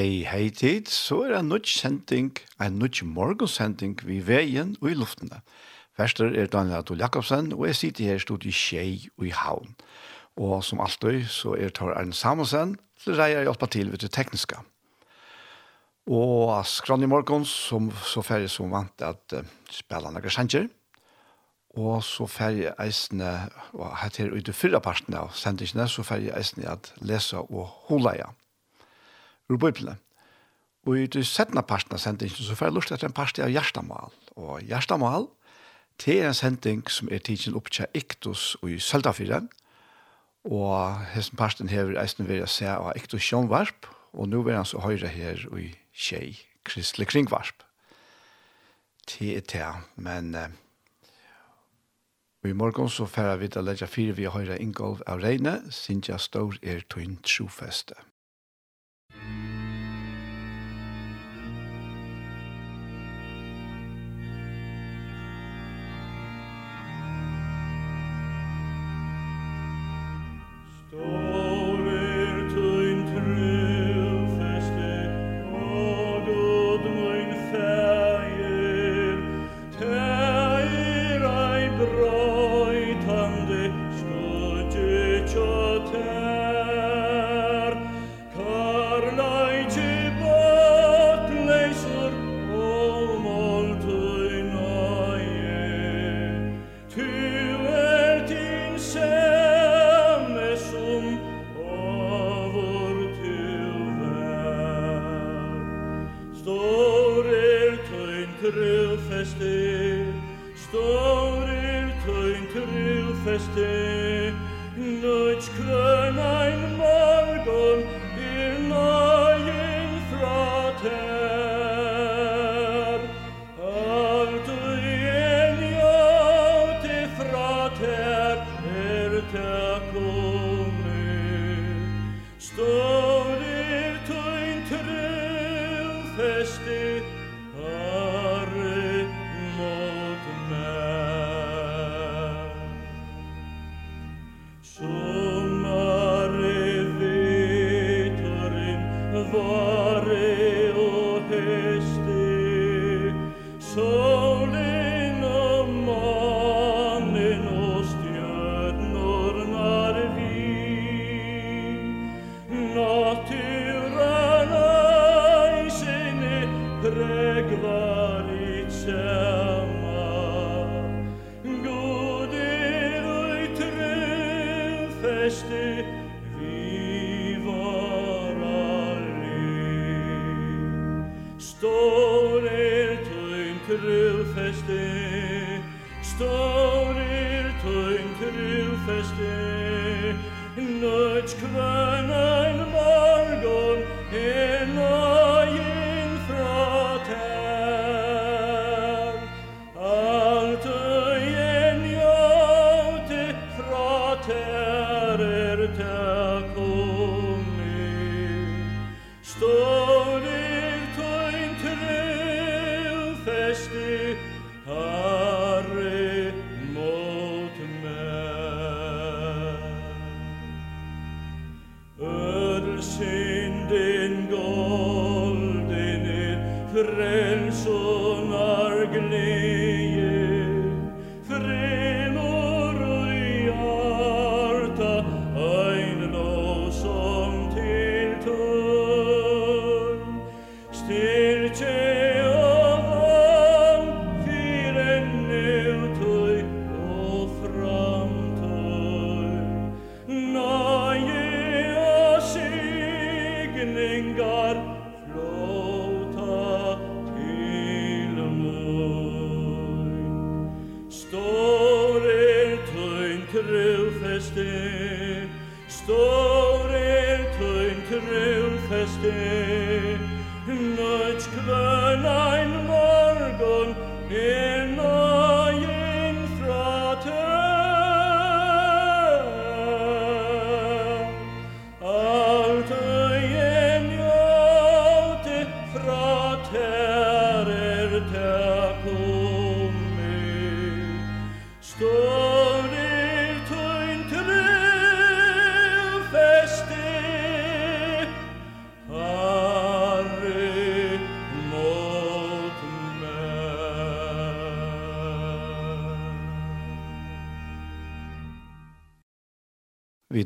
Hei, hei tid, så er en nødt sending, en nødt morgensending vi veien og i luftene. Verster er Daniel Adol Jakobsen, og jeg sitter her stod i Kjei og i Havn. Og som alltid så er Tor Arne Samuelsen, til reier hjelpa til ved det tekniske. Og skrann i morgen, som, så fer jeg som vant at uh, spiller noen sanger, og så fer jeg eisene, og her til i det fyrre parten av sendingene, så fer jeg eisene at lese og holde igjen ur Bibelen. Og i det settende parten av sendingen så får jeg lyst til en parten av Gjerstamal. Og Gjerstamal, det er en sending som er tidsen opp til Iktus og i Søldafyren. Og hesten parten hever eisen vil å se av Iktus Sjønvarp, og nå vil han så høyre her og i Kjei, Kristelig Kringvarp. Det er det, men... Eh, Og i morgen så færer vi til å legge fire vi høyre Ingolf av regne, sinja står er tøyn trofeste.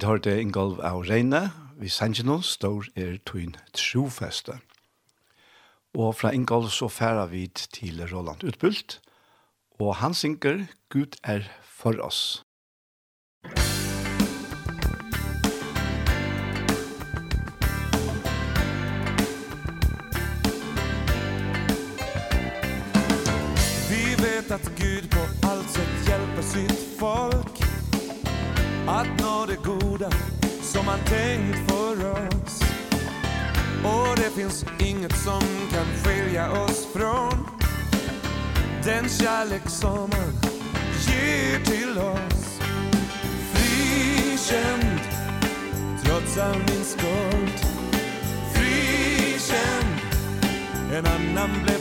Vi har det Ingolv av Reine, vi sender noen står er tøyn trofeste. Og fra Ingolv så færer vi til Roland Utbult, og han synker «Gud er for oss». namn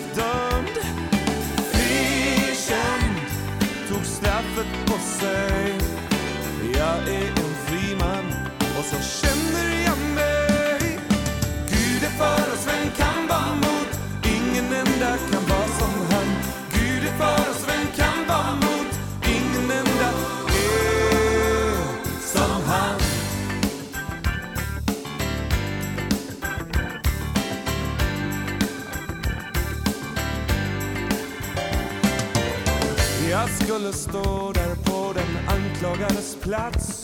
står där på den anklagades plats.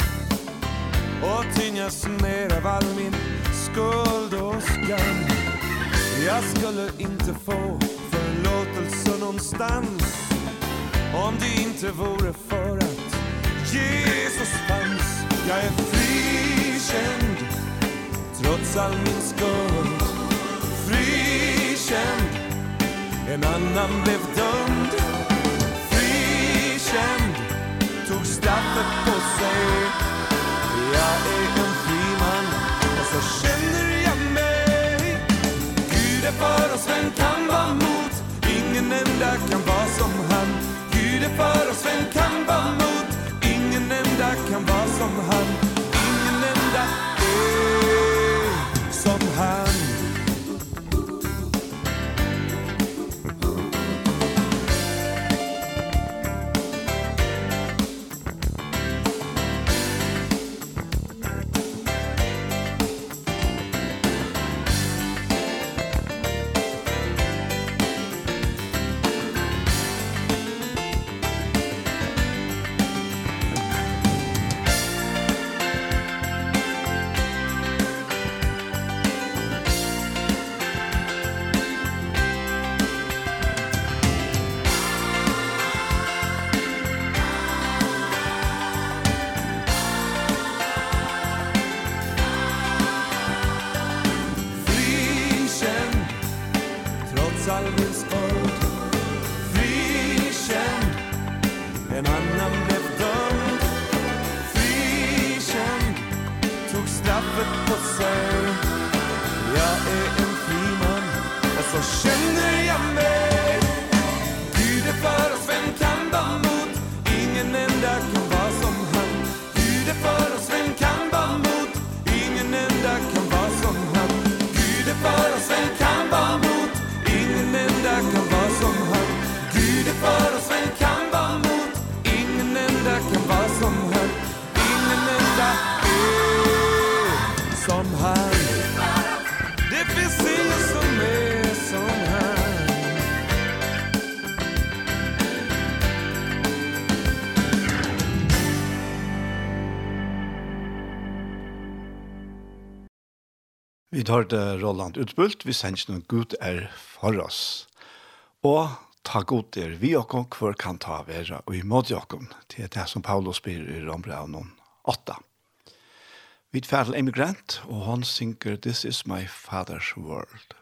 Och tyngas ner av all min skuld och skam. Jag skulle inte få förlåtelse någonstans Om det inte vore för att Jesus fanns. Jag är frikänd Trots all min skuld. Frikänd. En annan blev dömd känd Tog straffet på sig. Jag är en fri man Och så känner jag mig Gud är för oss, vem kan vara mot. Ingen enda kan vara som han. Gud är för oss, vem kan vara mot. Ingen enda kan vara som han. hørte Roland utbult, vi sender noen Gud er for oss. Og ta god er vi og kong, for kan ta vera og i måte jokken, til det som Paulus spyr i Rombraun 8. Vi tferder emigrant, og han synker This is my father's world.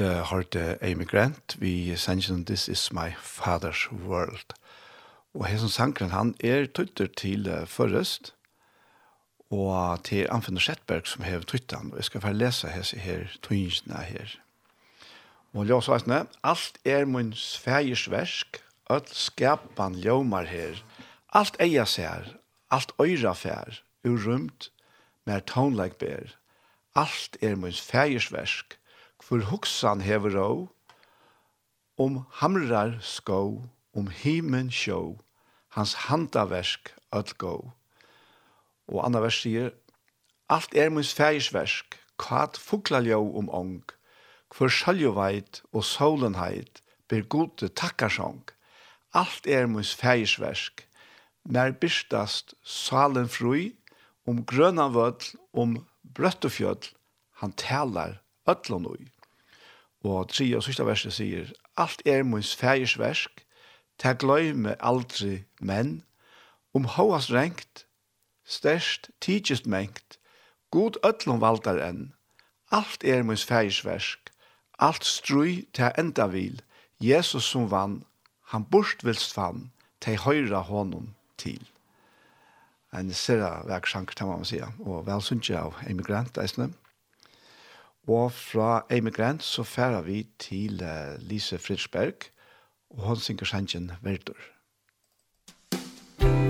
uh, hørte Amy Grant vi sangen This is my father's world. Og her som sangren han er tøytter til uh, forrest og til Anfinder Settberg som hever tøytten. Og jeg skal få lese hese her tøyngene her. Og jeg sa eisne, alt er min sfægers versk, alt skapan ljomar her, alt eia sær, alt øyra fær, urumt, mer tonleik ber, alt er min sfægers versk, for hoksan hever rå, om hamrar skå, om himen sjå, hans handaversk öll gå. Og anna vers sier, Alt er minns fægisversk, kvart fuglaljå om ong, kvör sjaljoveit og solenheit, ber gode takkarsong. Alt er minns fægisversk, mer byrstast salen frui, om grøna vødl, om brøttefjødl, han talar ötlån ui. Og tre og sista verset sier, Alt er mons fægers versk, ta gløyme aldri menn, om um hoas rengt, størst tidsist mengt, god öllum valdar enn, alt er mons fægers versk, alt strui ta enda vil, Jesus som vann, han borst vilst vann, ta høyra honom til. En sera verksjank, kan man sier, og vel av emigrant, eisne. Og fra Emigrant så færer vi til uh, Lise Fridsberg, og hun synger sangen Verdur. Musikk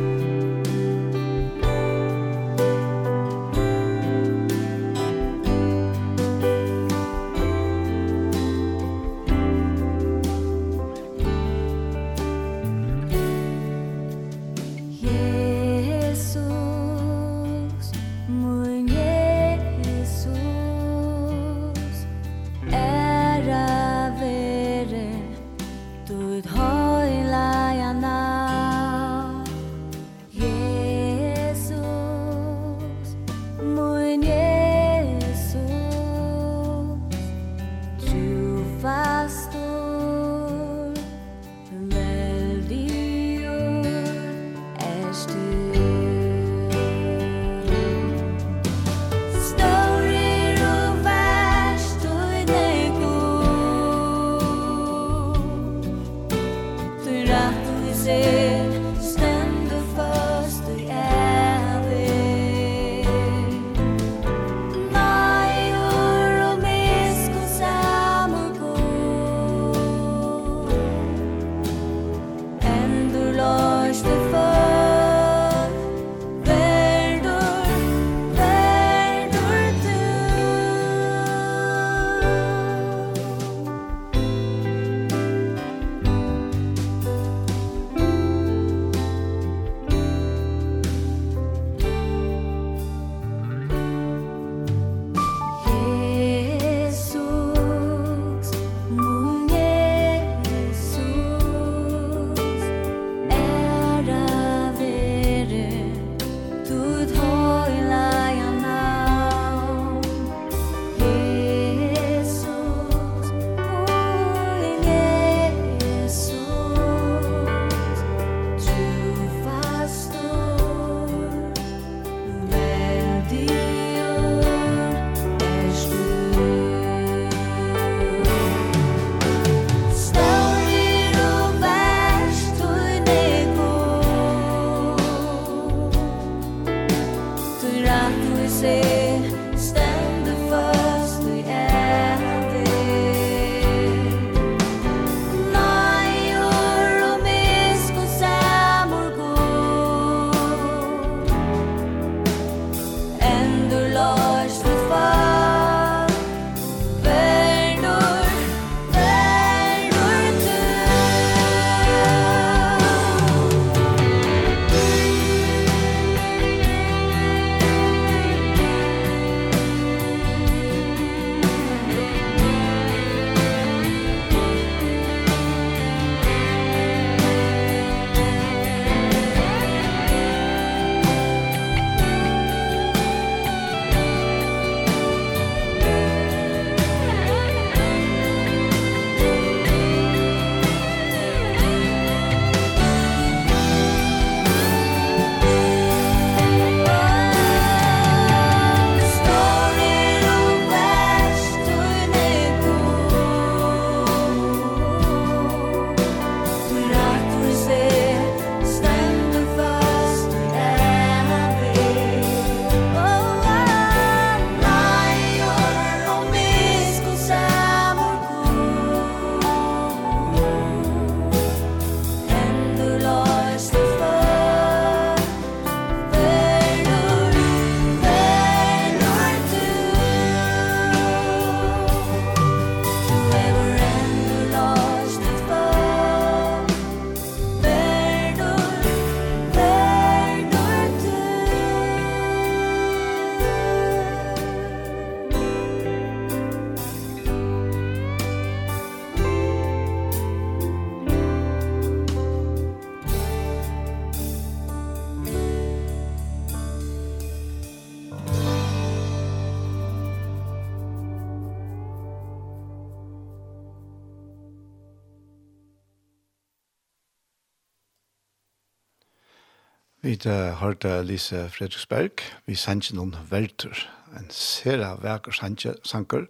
Vi hørte Lise Fredriksberg. Vi sendte noen verter. En sera veker sanker.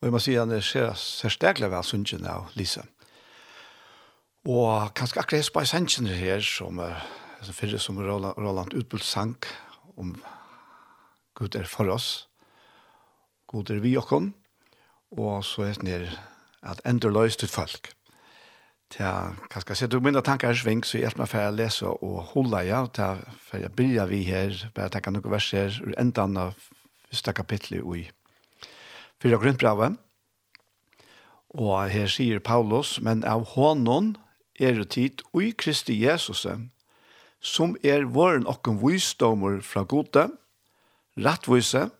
Og jeg må si han er sera særsteglig vel sunnkjene av Lise. Og kanskje akkurat jeg spør sendkjene her, som, er som fyrre som Roland, Roland utbult sank om Gud er for oss. Gud er vi og Og så er det nere at ender løs til folk. Ja, kanskje så du minner tankar sving så hjelp meg for för lese och hålla ja ta för jag börjar vi här bare tenke kan verser ur enda av första kapitlet i Fyra grundbrava. Och här sier Paulus men av honom er det tid og i Kristi Jesus, som er våren okken visdommer fra gode, rettvise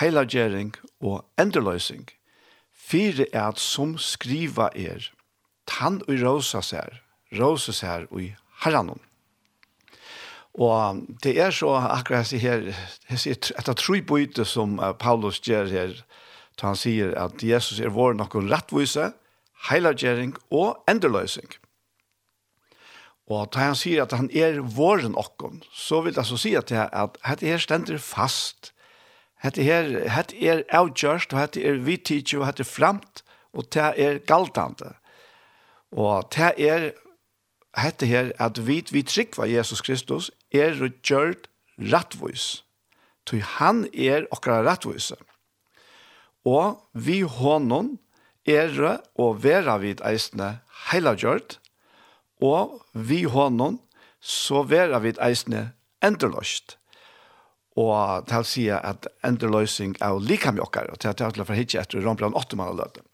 heilagjering og enderløsing, fire er at som skriva er tann og rosa sær, rosa sær og herranon. Og det er så akkurat jeg sier her, jeg sier etter tro byte som Paulus gjør her, da han sier at Jesus er vår noen rettvise, heilagjering og enderløsning. Og da han sier at han er våren okken, så vil jeg så si at, det at dette her stender fast. Dette her, dette er avgjørst, og dette er vidtidtje, og dette er fremt, og det er galtante. Og det er hette her at vi, vi trykker Jesus Kristus er gjørt rettvis. Toi han er okra rettvis. Og vi hånden er og vera vid eisne heilagjørt, og vi hånden så vera vid eisne enderløst. Og til å si at endeløsing er like mye okkar, og det er til å hitje etter Rombrand 8 man løte.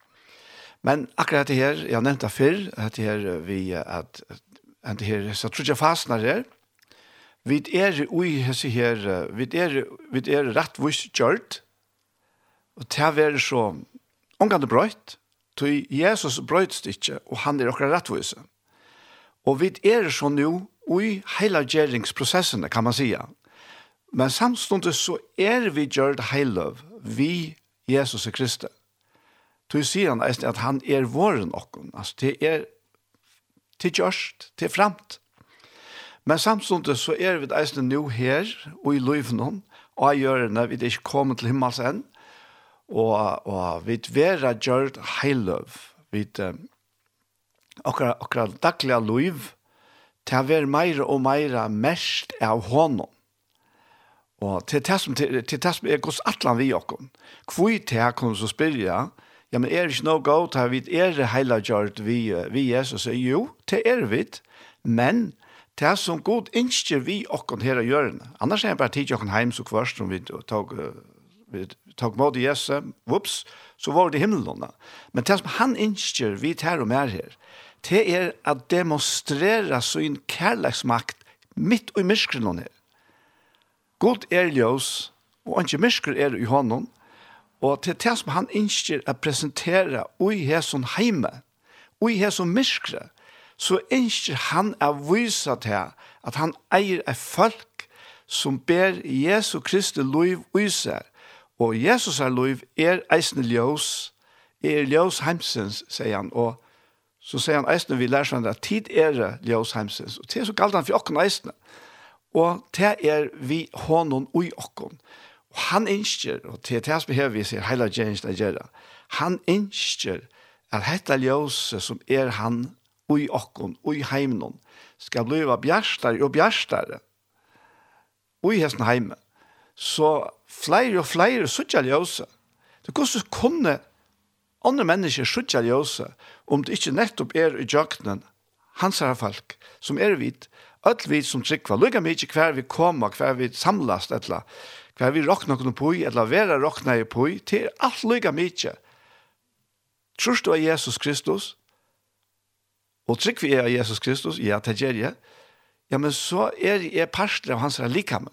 Men akkurat det her, jeg har nevnt det før, det her vi at det her, så tror jeg fastner her, vi er ui hese her, vi er, vi er rettvis gjørt, og til å være så omgående brøyt, tog Jesus brøyt ikke, og han er akkurat rettvise. Og vi er så nå ui heila gjeringsprosessene, kan man sige. Men samståndet så er vi gjørt heiløv, vi Jesus Kristus. Tu sier han eisen at han er våren okken. Altså, det er til gjørst, til fremt. Men samtidig så er vi eisen nå her, og i løyvnån, og i hjørne, vi er ikke kommet til himmels enn, og, og vi er gjørt heiløv, vi er akkurat, akkurat daglige løyv, til å være mer og mer mest av hånden. Og til det som, til, til det som er gos atlan vi okken. Hvor til jeg kunne så spyrja, ja, ja, men er det ikke noe godt, har vi er det heilagjort vi, vi Jesus? Jo, det er vi, men det er som god innskjer vi okken her å gjøre. Annars er det bare tid okken heim så kvart som vi tog, vi tog mot Jesus, whoops, så var det himmelen. Men det som han innskjer vi her og mer her, det er at demonstrera sin kærleksmakt midt i myskren her. God er ljøs, og ikke myskren er i hånden, Og til det som han ønsker å presentere i her som heime, ui her som myskre, så ønsker han å vise til at han eier et folk som ber Jesu Kristi liv i seg. Og Jesus er liv er eisende ljøs, er ljøs heimsens, sier han, og så sier han eisende, vi lærer hverandre at tid er ljøs heimsens, og det er så galt han for åkken eisende. Og det er vi hånden ui åkken. Og Og han innskjer, og til det som vi sier hele James der gjør han innskjer at dette ljøse som er han og okkon, ui og skal bli bjerstare og bjerstare, og hesten heime. Så flere og flere suttja ljøse. Det koster kunne andre mennesker suttja ljøse, om det ikke nettopp er i jøknen hans herre folk, som er vidt, Öll vi som tryggva, lukka mykje hver vi koma, hver vi samlast, etla, hva vi råkna kunne på, eller vera råkna i på, til alt lykka mykje. Trus du av Jesus Kristus, og trygg vi er av Jesus Kristus, ja, det gjør jeg, ja, men så er jeg parster av hans likame.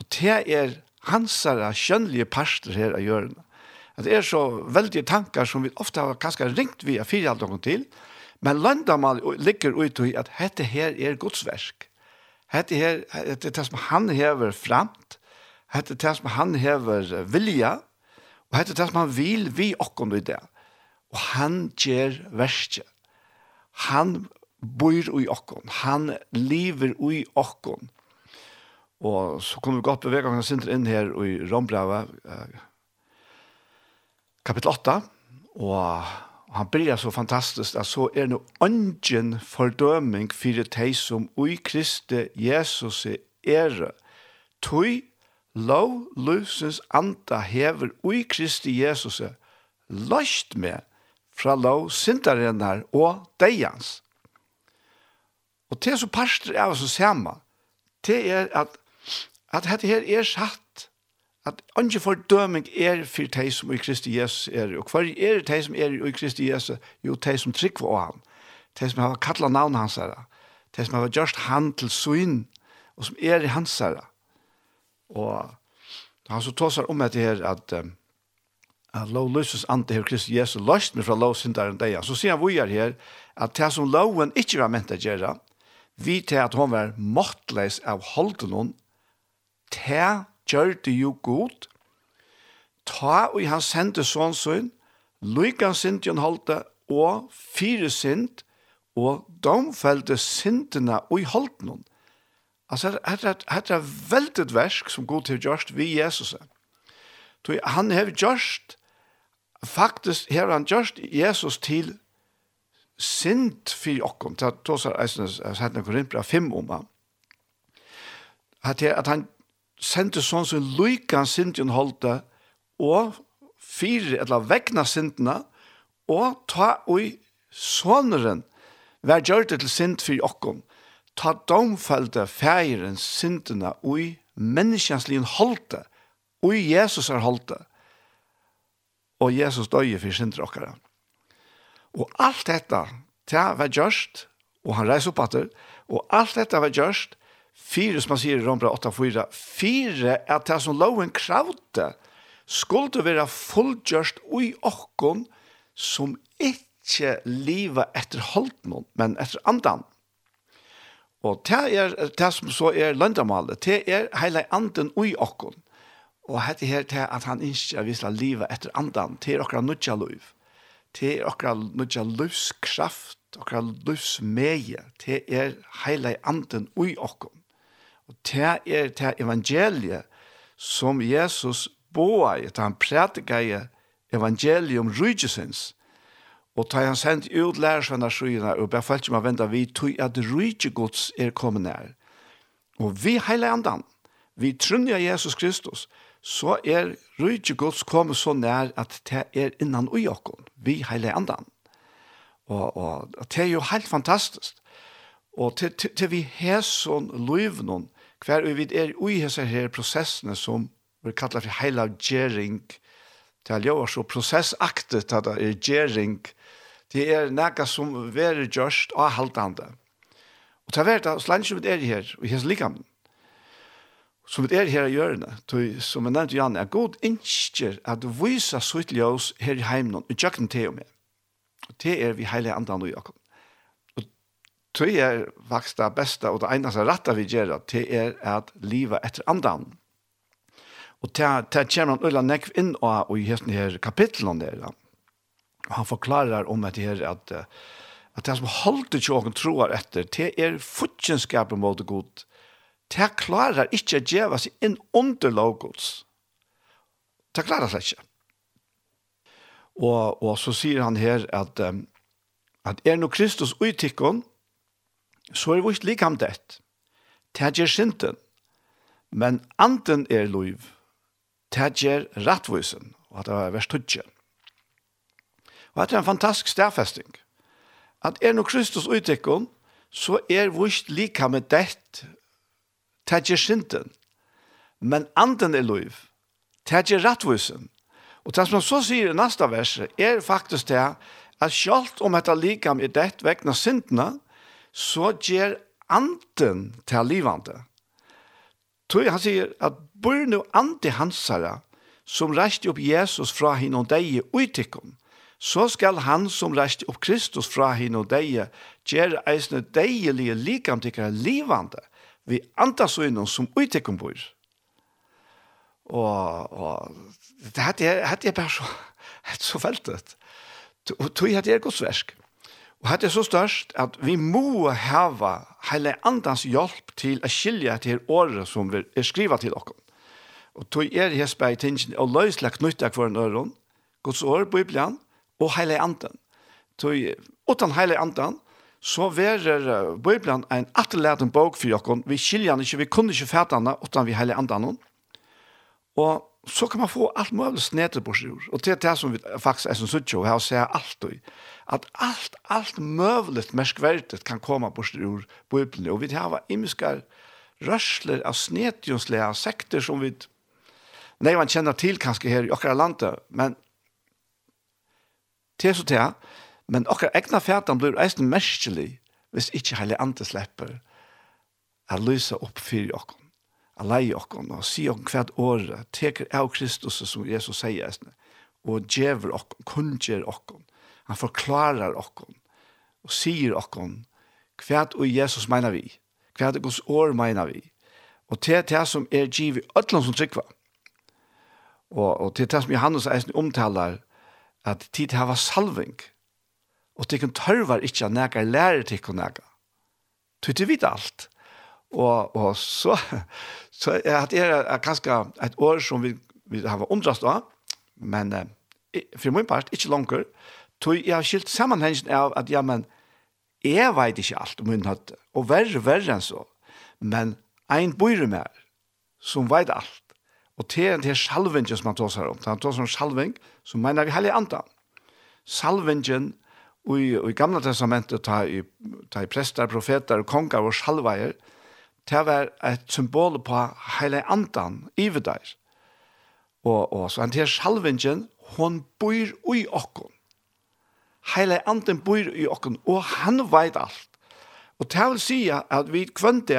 Og det er hans kjønnelige parster her av hjørne. Det er så veldige tankar som vi ofte har kanskje ringt via fire alt noen til, men landamal ligger ut i at dette her er Guds verk. Dette her, det er det som han hever framt, Hette det som han hever vilja, og hette det som han vil vi okkom i det. Og han gjør verste. Han bor i okkon. Han lever i okkon. Og så kommer vi godt bevega oss inn her i Rombrava, kapittel 8, og han blir så fantastisk at så er no ungen fordøming for de som ui Kristi Jesus er ære lov løsens anda hever ui Kristi Jesus løst med fra lov syndarennar og deians. Og til så parster av oss samme, til er at, at dette her er satt, at ikke fordøming er for de som i Kristi Jesus er. Og hva er de som er i Kristi Jesus? Jo, de som trykker av ham. De som har kattlet navn hans her De som har gjort han til svinn, og som er i hans her Og han så tåsar om etter her at um, at lov løses ante her Kristus Jesu løst meg fra lov syndaren deg. Så sier han vi er her at det som loven ikke var ment å gjøre, vi til at han var måttleis av holden hon, det gjør det jo godt, ta og han sendte sånn sånn, lykke han sint jo holdt og fire sint, og domfelte sintene og i holden. Altså, det er veldig versk som god til gjørst vi Jesus. Han har gjørst, faktisk har han gjørst Jesus til sint för och så då så är det en korintbra 5 om han. At han sendte sånn som lykan synden holde, og fire, eller vekna sintene, og ta og i såneren, vær gjør det til sint for åkken, ta domfælde feiren sintene ui menneskjansligen holdte, ui Jesus er holdte, og Jesus døye for syndere okkara. Og alt dette, ta var gjørst, og han reiser opp atter, og alt dette var gjørst, fire som man sier i Rombra 8-4, fire at det som loven kravte, skulle være fullgjørst ui okkon, som ikke livet etter holdt noen, men etter andan. Og det er det som så er løndamålet, det er hele anden ui okken. Og dette her til at han ikke at vi skal etter andan, det er okra nødja liv. Det er okra nødja livskraft, okra livsmeie, det er hele anden ui okken. Og det er det evangeliet som Jesus boar, i, at han prædika i evangelium rydgesens, Og ta han sendt ut lærersvenna skyene, og bare som man venda vi tog at rydde gods er kommet nær. Og vi heile andan, vi trunner Jesus Kristus, så er rydde gods kommet så nær at det er innan ui okkon, vi heile andan. Og, og det er jo helt fantastisk. Og til, til, til vi har sånn løvnån, hver vi er ui hese her prosessene som vi kallar for heila gjerring, det er jo også prosessaktet at det er gjerring, Det er nekka som verer gjørst og haltande. Og ta verta, slange som vi er her, og hans likam, som vi er her i hjørne, som jeg nevnte Janne, er god innskjer at du viser sitt her i heimen, og tjøkken til og med. Det er vi heilige andan og Jakob. Og det er vaks det beste, og det eneste rette vi gjør, det er at livet etter andan. Og det kommer han øyla nekv inn og i hesten her kapitlen der, Og han forklarer om at det her at at det som holder ikke åken troer etter, det er futjenskapet mot det god. Det klarer ikke å gjøre seg inn under logos. Det klarer seg ikke. Og, og så sier han her at, at er noe Kristus uttikken, så er vi ikke likam det. Det gjør synden. Men anden er lov. Det gjør rettvusen. Og det er vers 20. Og det er en fantastisk stærfesting. At er no Kristus uttekken, så er vårt lika med det, tætje synden. Men anden er lov, tætje rettvusen. Og det som han så sier i neste vers, er faktisk det at selv om dette likam er det vekna syndene, så gjør anden til livande. Tøy han sier at bør nu ande hansara som reiste opp Jesus fra hinn og deg i så skal han som reiste opp Kristus fra hin og deie, gjøre eisne deielige likamtikkere livande, vi antas innom som uttekken bor. Og, og det hadde jeg, hadde jeg bare så, hadde så veltet. Og tog hadde jeg godt sversk. Og hadde jeg så størst at vi må hava hele andans hjelp til å skilje til året som vi er skrivet til dere. Og tog er hespe i tingene og løsle knyttet hver en øren, Guds år, Bibelen, og heile anden. Tøy, utan heile anden, så verer Bibelen en atterleden bok for jokken. Vi skiljer den ikke, vi kunne ikke fæte den, utan vi heilig anden. Og så kan man få alt mulig snedet på sjord. Og det er det som vi faktisk er som suttje, og her ser alt og At alt, alt mulig merskverdet kan komme på sjord på Bibelen. Og vi har imiske rørsler av snedjonslige sekter som vi Nei, man kjenner til kanskje her i akkurat landet, men til så til, men okkar egna fætan blir eisen merskelig hvis ikkje heile andre slipper a lysa opp fyrir okkom, a leie okkom, og si okkom hvert året, teker av Kristus som Jesus sier eisen, og djever okkom, kunngjør okkom, han forklarar okkom, og sier okkom, hvert og Jesus meina vi, hvert og Guds år meina vi, og til det som er giv i ødland som tryggva, og, og til det som Johannes eisen omtalar, at tid hava salving, og tikkun tørvar ikkje at nega lærer tikkun nekar. Tui til vidt alt. Og, og så, så er det ganske et år som vi, vi har undrast av, men eh, for min part, ikkje langer, tog jeg har skilt sammenhengen av at, ja, men, jeg veit ikkje alt om min høtte, og verre, verre enn så, men ein bor med som veit alt, og til en til salvingen som han tåsar om, han tåsar om salving, som mener vi heilig anda. Salvingen i, i gamle testamentet ta i, ta i prestar, profetar, konger og salveier, det var et symbol på heilig andan i vidar. Og, og så han til salvingen, hon bor i okken. Heilig andan bor i okken, og han veit alt. Og det vil si at vi kvønte,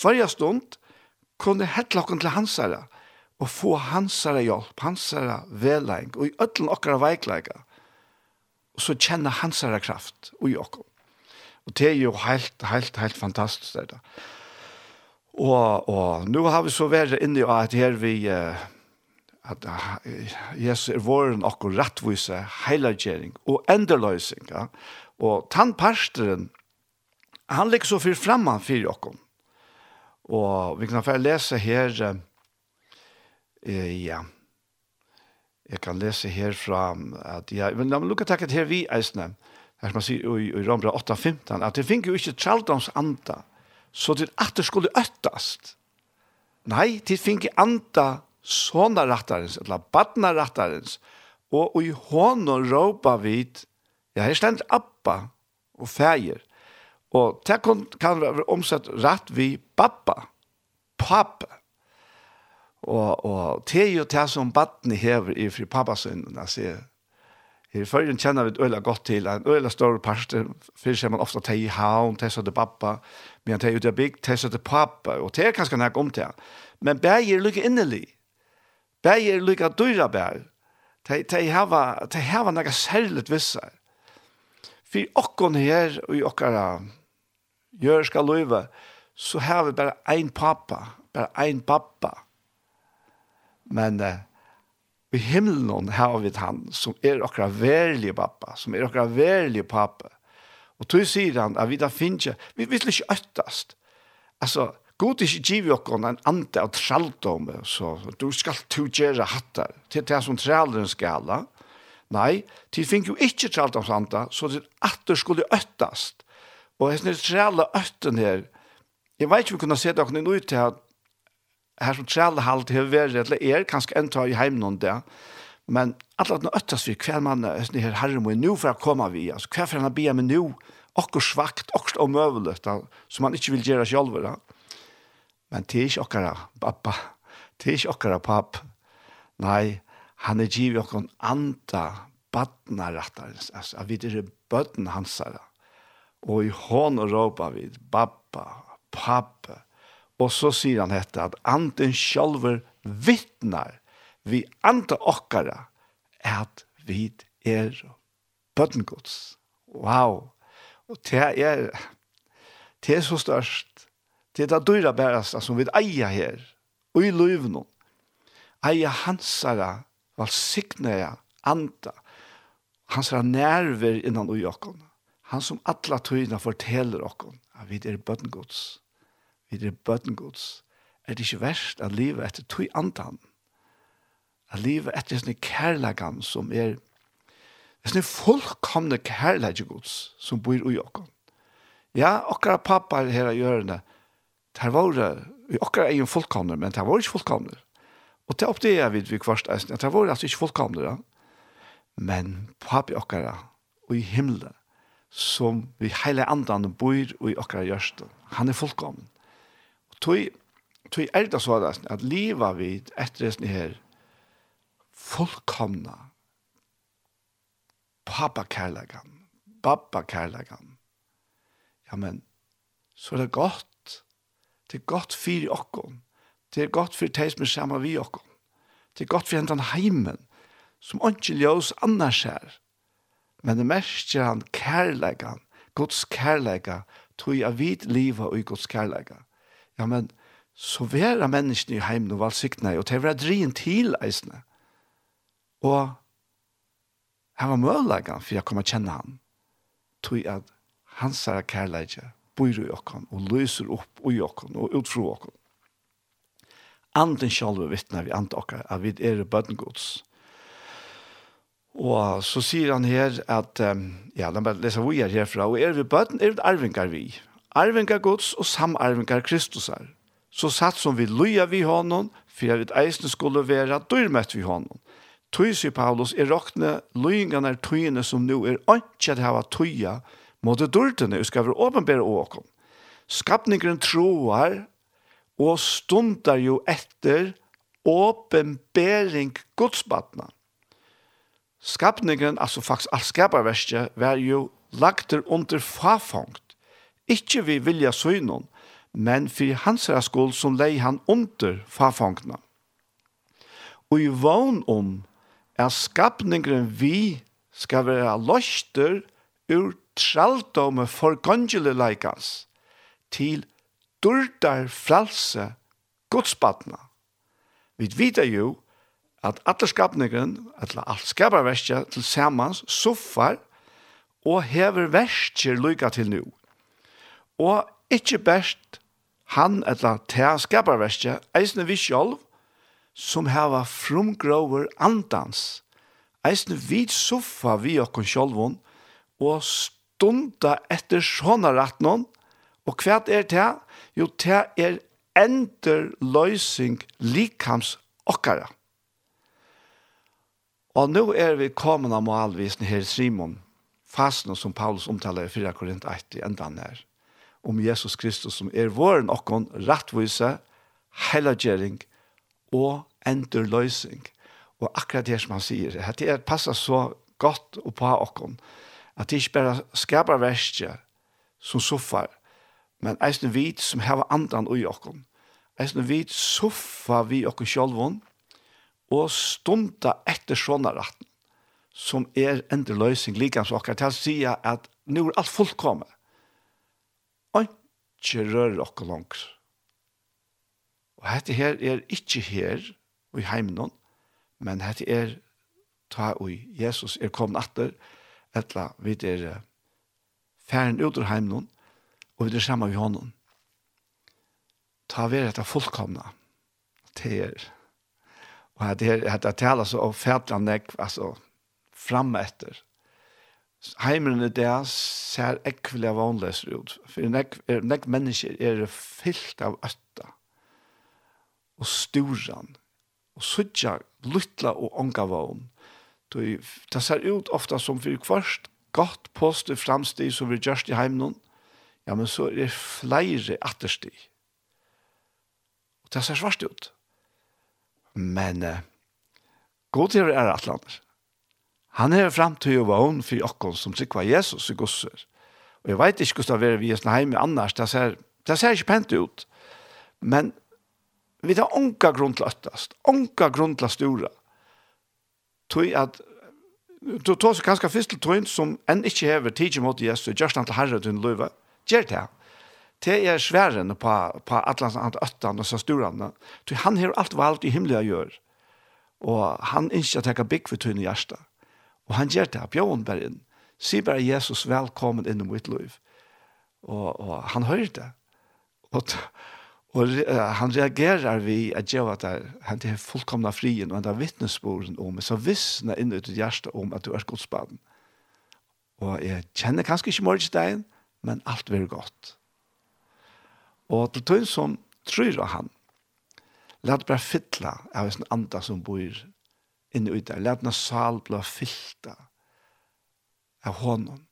hver stund, kunne hette okken til hans herre, og få hansara hjelp, hansara veleng, og i ötlen okkara veikleika, og så kjenne hansara kraft i okkom. Og det er jo helt, helt, helt fantastisk det da. Og, og nå har vi så vært inne i at her vi, at Jesus er våren okkur rettvise, heilagjering og enderløysing. Ja? Og tannparsteren, han ligger så fyrt framman fyrir okkom. Og vi kan få lese her, Eh, ja. Jeg kan lese herfra at ja, men la meg lukke takket her vi eisne, her som man sier i, i Rambra 8.15, at det finner jo ikke traldoms anda, så det at det skulle øttast. Nei, det finner anda sånne rattarens, eller badna rattarens, og i hånden råpa vid, ja, her stendt appa og feir, og det kan, kan være omsett rett vi pappa, pappa, Og, og det er jo det som baden hever i fri pappasønnen, altså, Her førjen kjenner vi et øyla godt til, en øyla større parster, fyrir ser man ofte teg i haun, teg søtte pappa, men teg ut av bygg, teg søtte pappa, og teg er kanskje nek om det. Men bæg er lykke innelig. Bæg er lykke dyra bæg. Teg hava, hava nek særligt vissar. Fyr okkon her, og i okkara skal løyve, så har vi bare ein pappa, bare ein pappa. Men uh, i himmelen har vi han som er okra verlige pappa, som er okra verlige pappa. Og tog sier han at vi da finner ikke, vi vil ikke øttast. Altså, god ikke giv okkon en ante av traldom, så du skal to gjøre hattar, til det som tralderen skal ha. Nei, til finner jo ikke traldomsanta, så det atter skulle øttast. Og jeg synes tralde øtten her, jeg vet ikke om vi kunne se det okkon i nøy til at her som trælehalt har vært, eller er kanskje en tar i heimen om det, men alle at nå øttes vi hver mann er sånn her herre må nå for å komme vi, altså hver for han blir med nå, okkur svagt, okkur omøvelig, som han ikke vil gjøre selv, da. men det er ikke okkara, pappa, det er ikke okkara, papp. nei, han er givet okkur akkur badna badnarattarens, altså, at vi er bøtten hans, og i hånd og råpa vi, pappa, pappa, Og så sier han dette, at anden sjølver vittnar vi andre okkara at vi er bøttengods. Wow! Og det er, det er så størst. Det er det dyra bæreste som vi eier her, og i løyvnån. Eier hansara, valsignere, anda, hansara nerver innan ui okkona. Han som alla tøyna forteller okkon at vi er bøttengods vi er bøten gods, er det ikke verst at livet etter tog andan, at livet etter sånne kærlegan som er, sånne fullkomne kærlegan gods som bor i okken. Ja, okkara pappa her i hjørnet, det var det, vi okkara er jo fullkomne, men det var ikke fullkomne. Og det oppdager vi vi kvart eisen, at der var altså ikke fullkomne, ja. men pappa okkara, og i himmelen, som vi heile andan bor i okkara hjørsten, han er fullkomne tog, tog er det så at, at livet vi etter det her fullkomna pappa-kærlegan, babba-kærlegan. Ja, men så er det godt. Det er godt for okkom Det er godt for de som er sammen vi okkom Det er godt for hentan heimen, som ikke ljøs annars er. Men det merker han kærlegan, Guds kærlega, tog jeg vidt livet og i Guds kærlegan ja, men så vera menneskene i heimen og valgsiktene, og til å være drien til eisene. Og han var mølleggen for jeg kom å kjenne han. Tog at hans er kærleidje, bor i okken, og løser opp i okken, og utfro okken. Anden sjálfur vittnar vi andre okkar at vi er bøttengods. Og så sier han her at, um, ja, la meg lese vi er herfra, og er vi bøtten, er vi arvingar vi arvingar gods og samarvingar Kristusar. Så satt som vi loja vi honom, for at eisne skulle være dyrmett vi honom. Tøy, sier Paulus, er råkne løyingene er tøyene som nå er ikke at hava tøya mot dyrtene, og skal være åpenbære åkom. Skapningren troar og stundar jo etter åpenbæring godsbatna. Skapningren, altså faktisk alt skaparverste, var jo lagt under fafangt ikke vi vilja synon, men for hans skuld som lei han under farfangna. Og i vogn om er skapningren vi skal være løster ur traldomme for gongele leikans til durdar fralse godsbatna. Vi vet jo at alle skapningren, eller alt skaparverskja til samans, soffar og hever verskjer lykka til nu og ikke best han eller til skaparverket, eisne vi sjolv, som hava frumgrover andans, eisne vi soffa vi okkon sjolvun, og stunda etter sånne rattnån, og hva er det? Jo, det er ender løysing likhams okkara. Og nå er vi kommende målvisen her i Simon, fasten som Paulus omtaler i 4 Korint 1 i endan her om Jesus Kristus som er våren okkon rattvise, heilagjering og enderløysing. Og akkurat det som han sier, at det passer så godt og på okkon, at det ikke bare skaper verste som soffar, men eisen vit som har andan ui okkon. Eisen vit soffa vi okkon sjolvon, og stunda etter sånne ratten, som er enderløysing, likans okkar, til å si at nu er alt fullkommet ikke rører oss langt. Og dette her er ikke her i heimen, men dette er ta og Jesus er kommet etter, etter vi er færen ut av heimen, og vi er sammen med hånden. Ta vi etter fullkomne til er og dette det er at det taler så om fætlande, altså framme etter heimeren i dag ser av vanleser ut. For nek, er, nek mennesker er fyllt av øtta og storan og suttja luttla og onga vogn. Det ser ut ofta som for kvart godt påstå framstig som vi gjørst i heimenen, ja, men så er det flere atterstig. Og det ser svart ut. Men eh, god til å være atlander. Han er framtid å vogn for okkon som sikva Jesus i gosser. Og jeg vet ikke hvordan det er vi er heime annars, det ser, det ser ikke pent ut. Men vi har onka grunn til øttast, onka grunn til stora. Tøy at, du tar seg ganske fyrst til tøyn som enn ikke hever tidsi mot Jesus, og gjørst han til herre til løyve, gjør det Det er sværen på, på atlas andre øttan og så storene. Tøy han har alt valgt i himmelen å gjøre. Og han ikke at jeg kan for tøyn i hjertet. Og han gjør det, bjør bare inn. Si bare Jesus velkommen inn i mitt liv. Og, og han hører det. Og, og uh, han reagerer vi at gjør at det, han er fullkomna frien, og han er vittnesbordet om, så visner inn ut i hjertet om at du er godsbaden. Og jeg kjenner kanskje ikke morgenstein, men alt vil godt. Og til tøyen som tror av han, la det bare fytle av en anda som bor inne ut der. Lætna sal bla fylta av honom.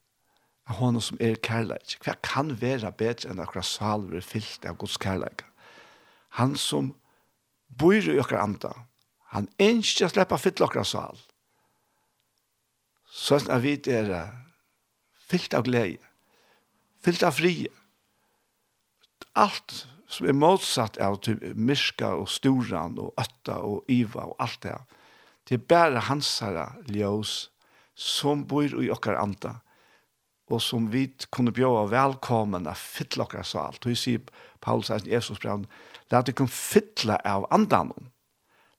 Av honom som er kærleik. Hva kan være bedre enn akkurat sal blir fylta av Guds kærleik? Han som bor i okkar anda, han ønsker å slippe fylla okra sal. Sånn at vi er fyllt av glede, fyllt av frie. Alt som er motsatt av typ, myrska og storan og øtta og iva og alt det her Det er bare hans hansara ljøs som bor i okkar anda og som vi kunne bjøve velkommen av fytle okkar sal. Og jeg sier Paulus er Jesus brev, la det dere fytle av andan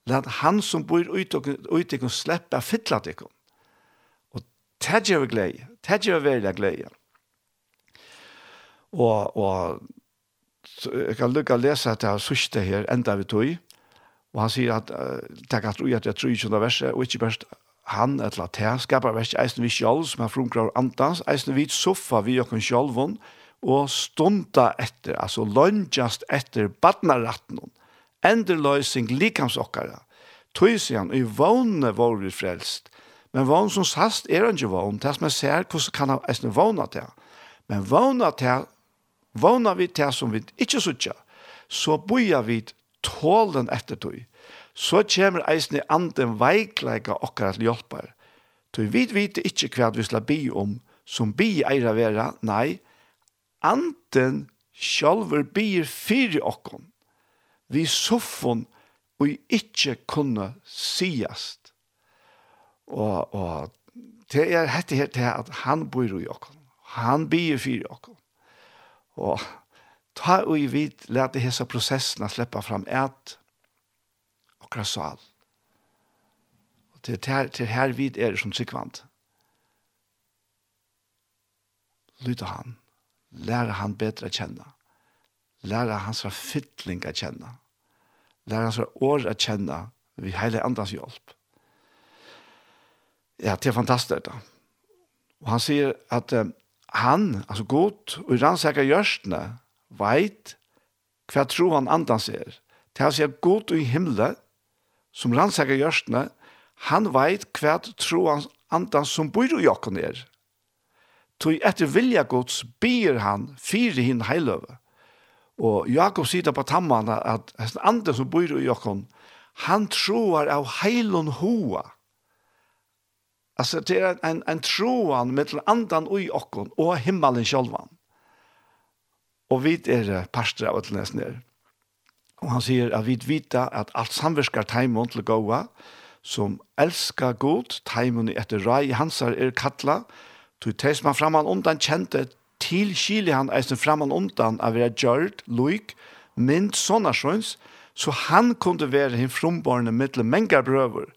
La han som bor ut og ikke slippe fytle dere. Og det gjør vi glede. Det gjør vi veldig glede. Og, og jeg kan lukke å lese at jeg etter sørste her enda vi tog Og han sier at uh, det er gatt ui at jeg tror ikke under verset, og ikke best han et la te, skaper verset eisen vi sjolv, som er frumgrar andans, eisen vi soffa vi okken sjolvun, og stunda etter, altså lønjast etter badnaratten, enderløysing likamsokkara. Tøy sier han, i vågne var vi frelst, men vågne som sast er han ikke vågne, det som jeg ser, hvordan kan han eisen vågne til? Men vågne til, vågne vi til som vi ikke sutja, så boja vi tålen etter tog, så kommer eisen i anden veikleika okkar at hjelper. Tog vi vet ikke hva vi skal bi om, som bi eier av vera, nei, anden sjálfur bier fyri okkon, vi soffon og ikkje kunne siast. Og, og det er hette her til at han bor i okkon, han bier fyrir okkon. Og Ta og i vid, lete hese prosessene sleppa fram et og krasal. Og til, til, til her vid er som sikvant. Lytte han. Lære han bedre å kjenne. Lære hans fytling å kjenne. Lære hans år å kjenne vi hele andres hjelp. Ja, det er fantastisk da. Og han sier at um, han, altså god, og rannsaka gjørstene, veit hva troan andans er. Det er sier god i himle, som rannsaker gjørstene, han veit hva troan andans som bor i jokken er. Tog etter vilja gods byr han fire hinn heiløve. Og Jakob sier på tammene at hesten andre som bor i jokken, han troar av heilon hoa. Altså, det er en, en troan mittel andan ui okkon og himmelen sjolvan. Og vi er pastor av Øtlenes nere. Og han sier at vi vita at alt samverskar taimon til gåa, som elskar god, taimon i etter rai, hansar er kattla, tog teis man framan undan kjente, til kili han eisen framan undan av vera gjørd, loik, mynd, sånna sjøns, så han kunde være hin frumborne mittel mengar brøver.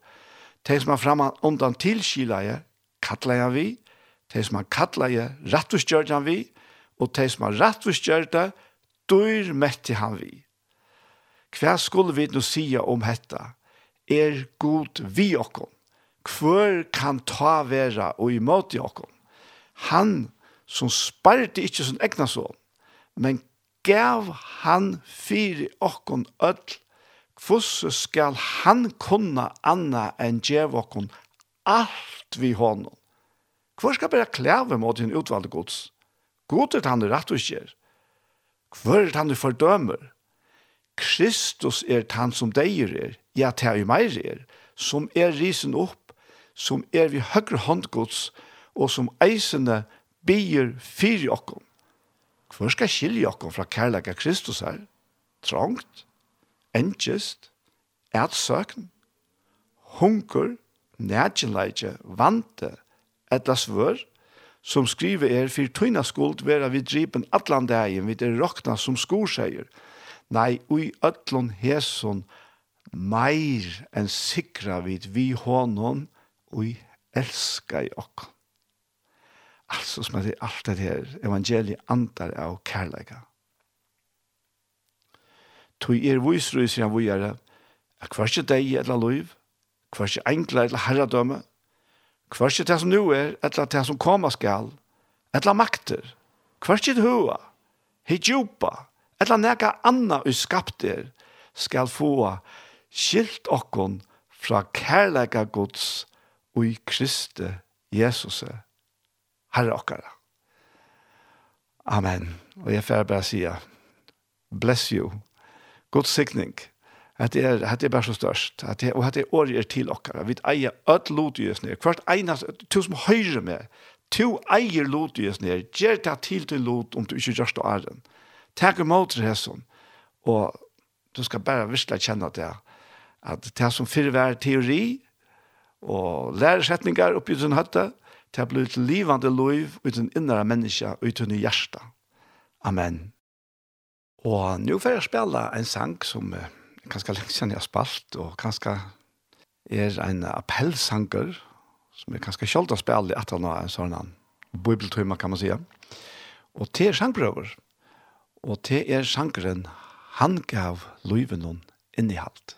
Teis man framan undan til kila je, kattla jeg vi, teis man kattla je, rattus gjørd han vi, og de som har rettvis gjør metti dør mette han vi. Hva skulle vi nå sige om dette? Er god vi okkom? Hvor kan ta vera og imot i okkom? Han som sparte ikke sin egna son, men gav han fyri okkom öll, hvordan skal han kunne anna enn gjev okkom alt vi hånden? Hvor skal bare klæve mot din utvalgte gods? God er han er rett og skjer. Hvor er han er fordømer? Kristus er han som deier er, ja, det er jo er, som er risen opp, som er vi høyre håndgods, og som eisene bier fyri okkom. Hvor skal skilje okkom fra kærlega Kristus her? Trangt, enkjest, Ertsøkn? hunker, nætjenleikje, vante, etla svør, som skriver er, for tøyna skuld vera vi dripen atlan dagen, vi er rokna som skorseier. Nei, ui ötlun heson meir enn sikra vid vi honon, ui elska i okk. Altså som er det alt det her, evangeliet andar av kærleika. Tui er vysrøy, sier han vujere, at hver ikke deg eller lov, hver ikke enkla eller herradømme, Kvørst det som nu er, etla det som koma skal, etla makter, kvørst det hua, hit djupa, etla neka anna u skapter, skal få skilt okkon fra kærleika gods ui Kriste Jesus, Herre okkara. Amen. Og jeg får bare sige, bless you. God sikning at det er, at det er bare så størst, at det, og at det er året er til okkara. Vi eier öll lodgjøs ned, hvert einast, to som høyre med, to eier lodgjøs ned, gjør det til til lot om du ikke gjørst og æren. Takk imot det sånn, og du skal bare virkelig kjenne det, at det som fyrir var teori, og læresetningar oppi sin høtta, det er blitt livande liv uten innere menneska, uten i hjertet. Amen. Og nå får jeg spille en sang som kanskje lenge siden jeg har spalt, og kanskje er en appellsanger, som er kanskje kjølt å spille i etter noe, en sånn bibeltøyma, kan man si. Og til er sangprøver, og til er sangeren, han gav løyven noen innihalt.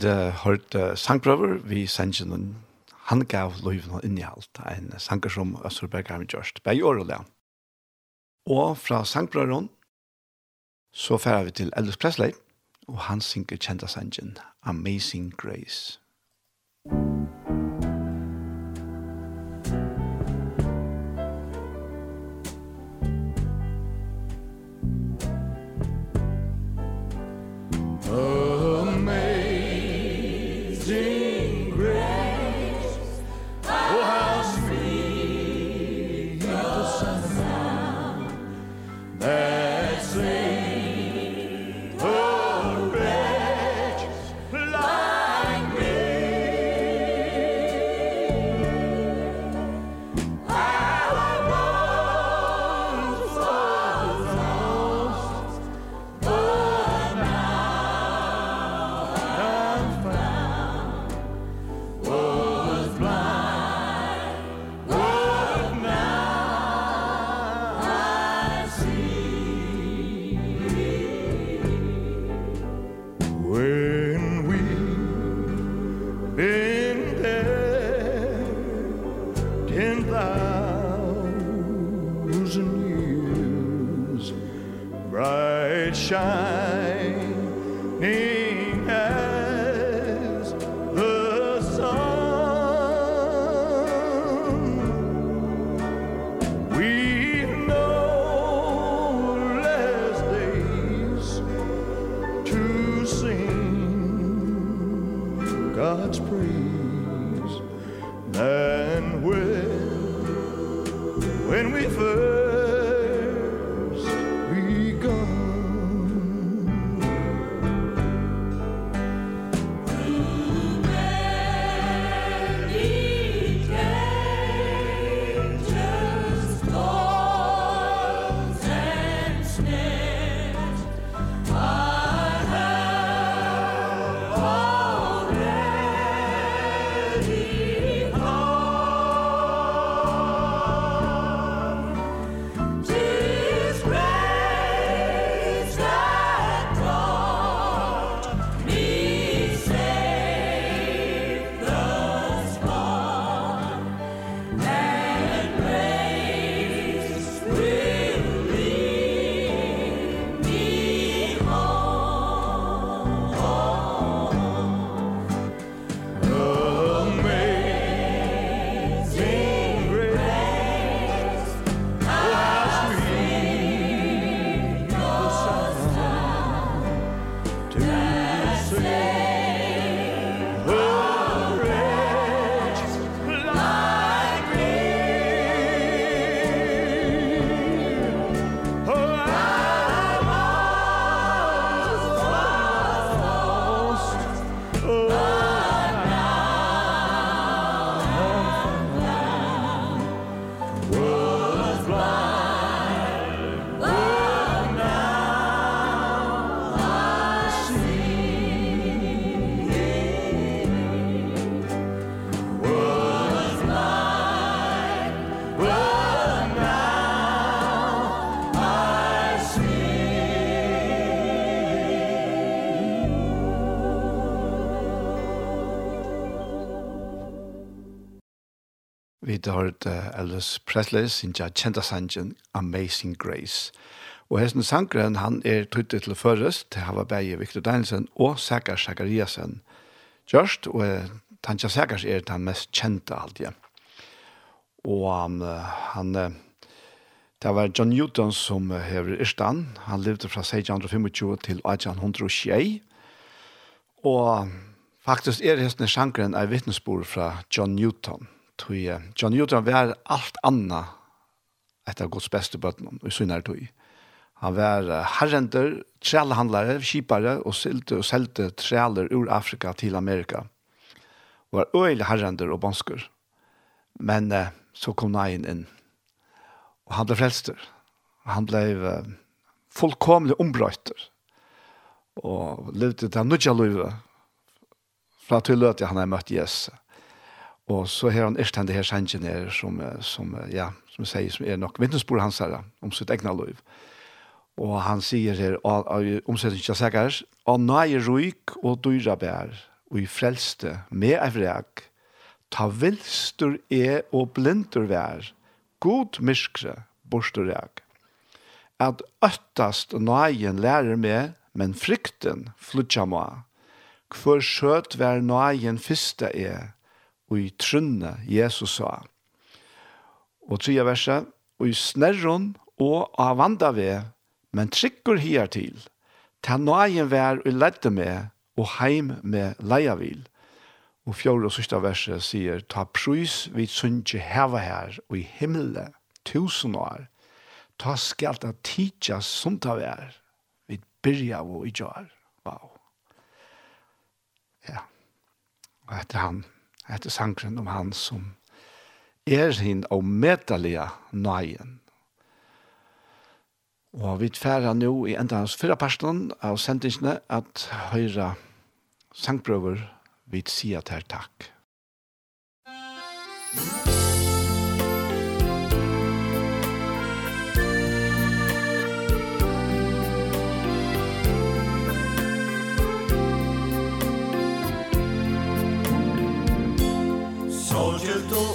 vid hørt sangprøver, vi sendte noen, han gav løyven og innehalt, en sanger som Østerberg har gjort, bare i år og det. Og fra sangprøveren, så færer vi til Elvis Presley, og han synger kjenta sangen Amazing Grace. Oh. vi hørt uh, Elvis Presley sinja kjenta sangen Amazing Grace. Og hesten sangren han er tuttet til først til hava beie Victor Danielsen og Sækar Sækariasen. Gjørst, og uh, Tanja Sækars er den mest kjente alltid. Og um, han, uh, det var John Newton som hever Irstan. Han levde fra 1625 til 1806. Og faktisk er hesten sangren en vittnesbord fra John Newton tog jeg. John Newton var alt anna etter Guds beste bøtten i synar tog. Han var herrender, trælhandlare, kipare og selte og selte træler ur Afrika til Amerika. Og var øyelig herrender og bonsker. Men eh, så kom Nain inn. Og han ble frelster. Han ble eh, fullkomlig ombrøyter. Og levde til han nødja løyve. Fra til løte han har møtt Jesus. Og så har han är henne her sangen her, som som ja, som säger som er nok vittnesbord hans her, om sitt egna liv. Og han sier her, og om sig inte säkert, "Och nøye ruik og dyra bær, og i frelste, med evrak ta vilstur e og blindur vær, God myskre borstur jag. At øttast nøyen lærer meg, men frykten flutja må. Hvor skjøt vær nøyen fyrste er, og i trunne Jesus sa. Og tredje verset, og i snerron og av vanda ved, men trykker her til, ta nøyen vær og ledde med, og heim med leiavil. Og fjord og sørste verset sier, ta prøys vi sunnje heva her, og i himmelen, tusen år, ta skal ta tidsja sunt av er, vi byrja og i jar. Wow. Ja, og etter han, etter sangren om han som er hin og medelige nøyen. Og vi tverra nå i enda hans fyrre personen av sendingsene at høyre sangprøver vi sier til takk. Musikk soldiers do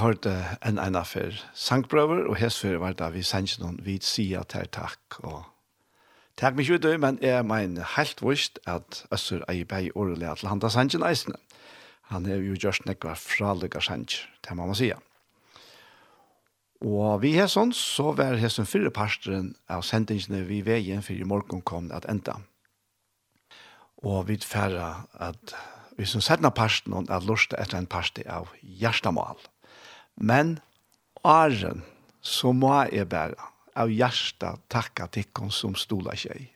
hørte en ene for sangprøver, og hestfører var da vi sendte noen vid sida til takk. Og takk mye ut, men jeg mener helt vist at Øssur er i bei årelig at han tar sendte eisene. Han er jo just nekva fralegger sendte, det må man sige. Og vi har sånn, så var det som fyrre parsteren av sendingene vi veien for i morgen kom at enda. Og vi færre at vi som sendte parsten at lortet etter en parste av hjertemål. Men åren så må jeg bare av hjertet takke til dere som stoler seg.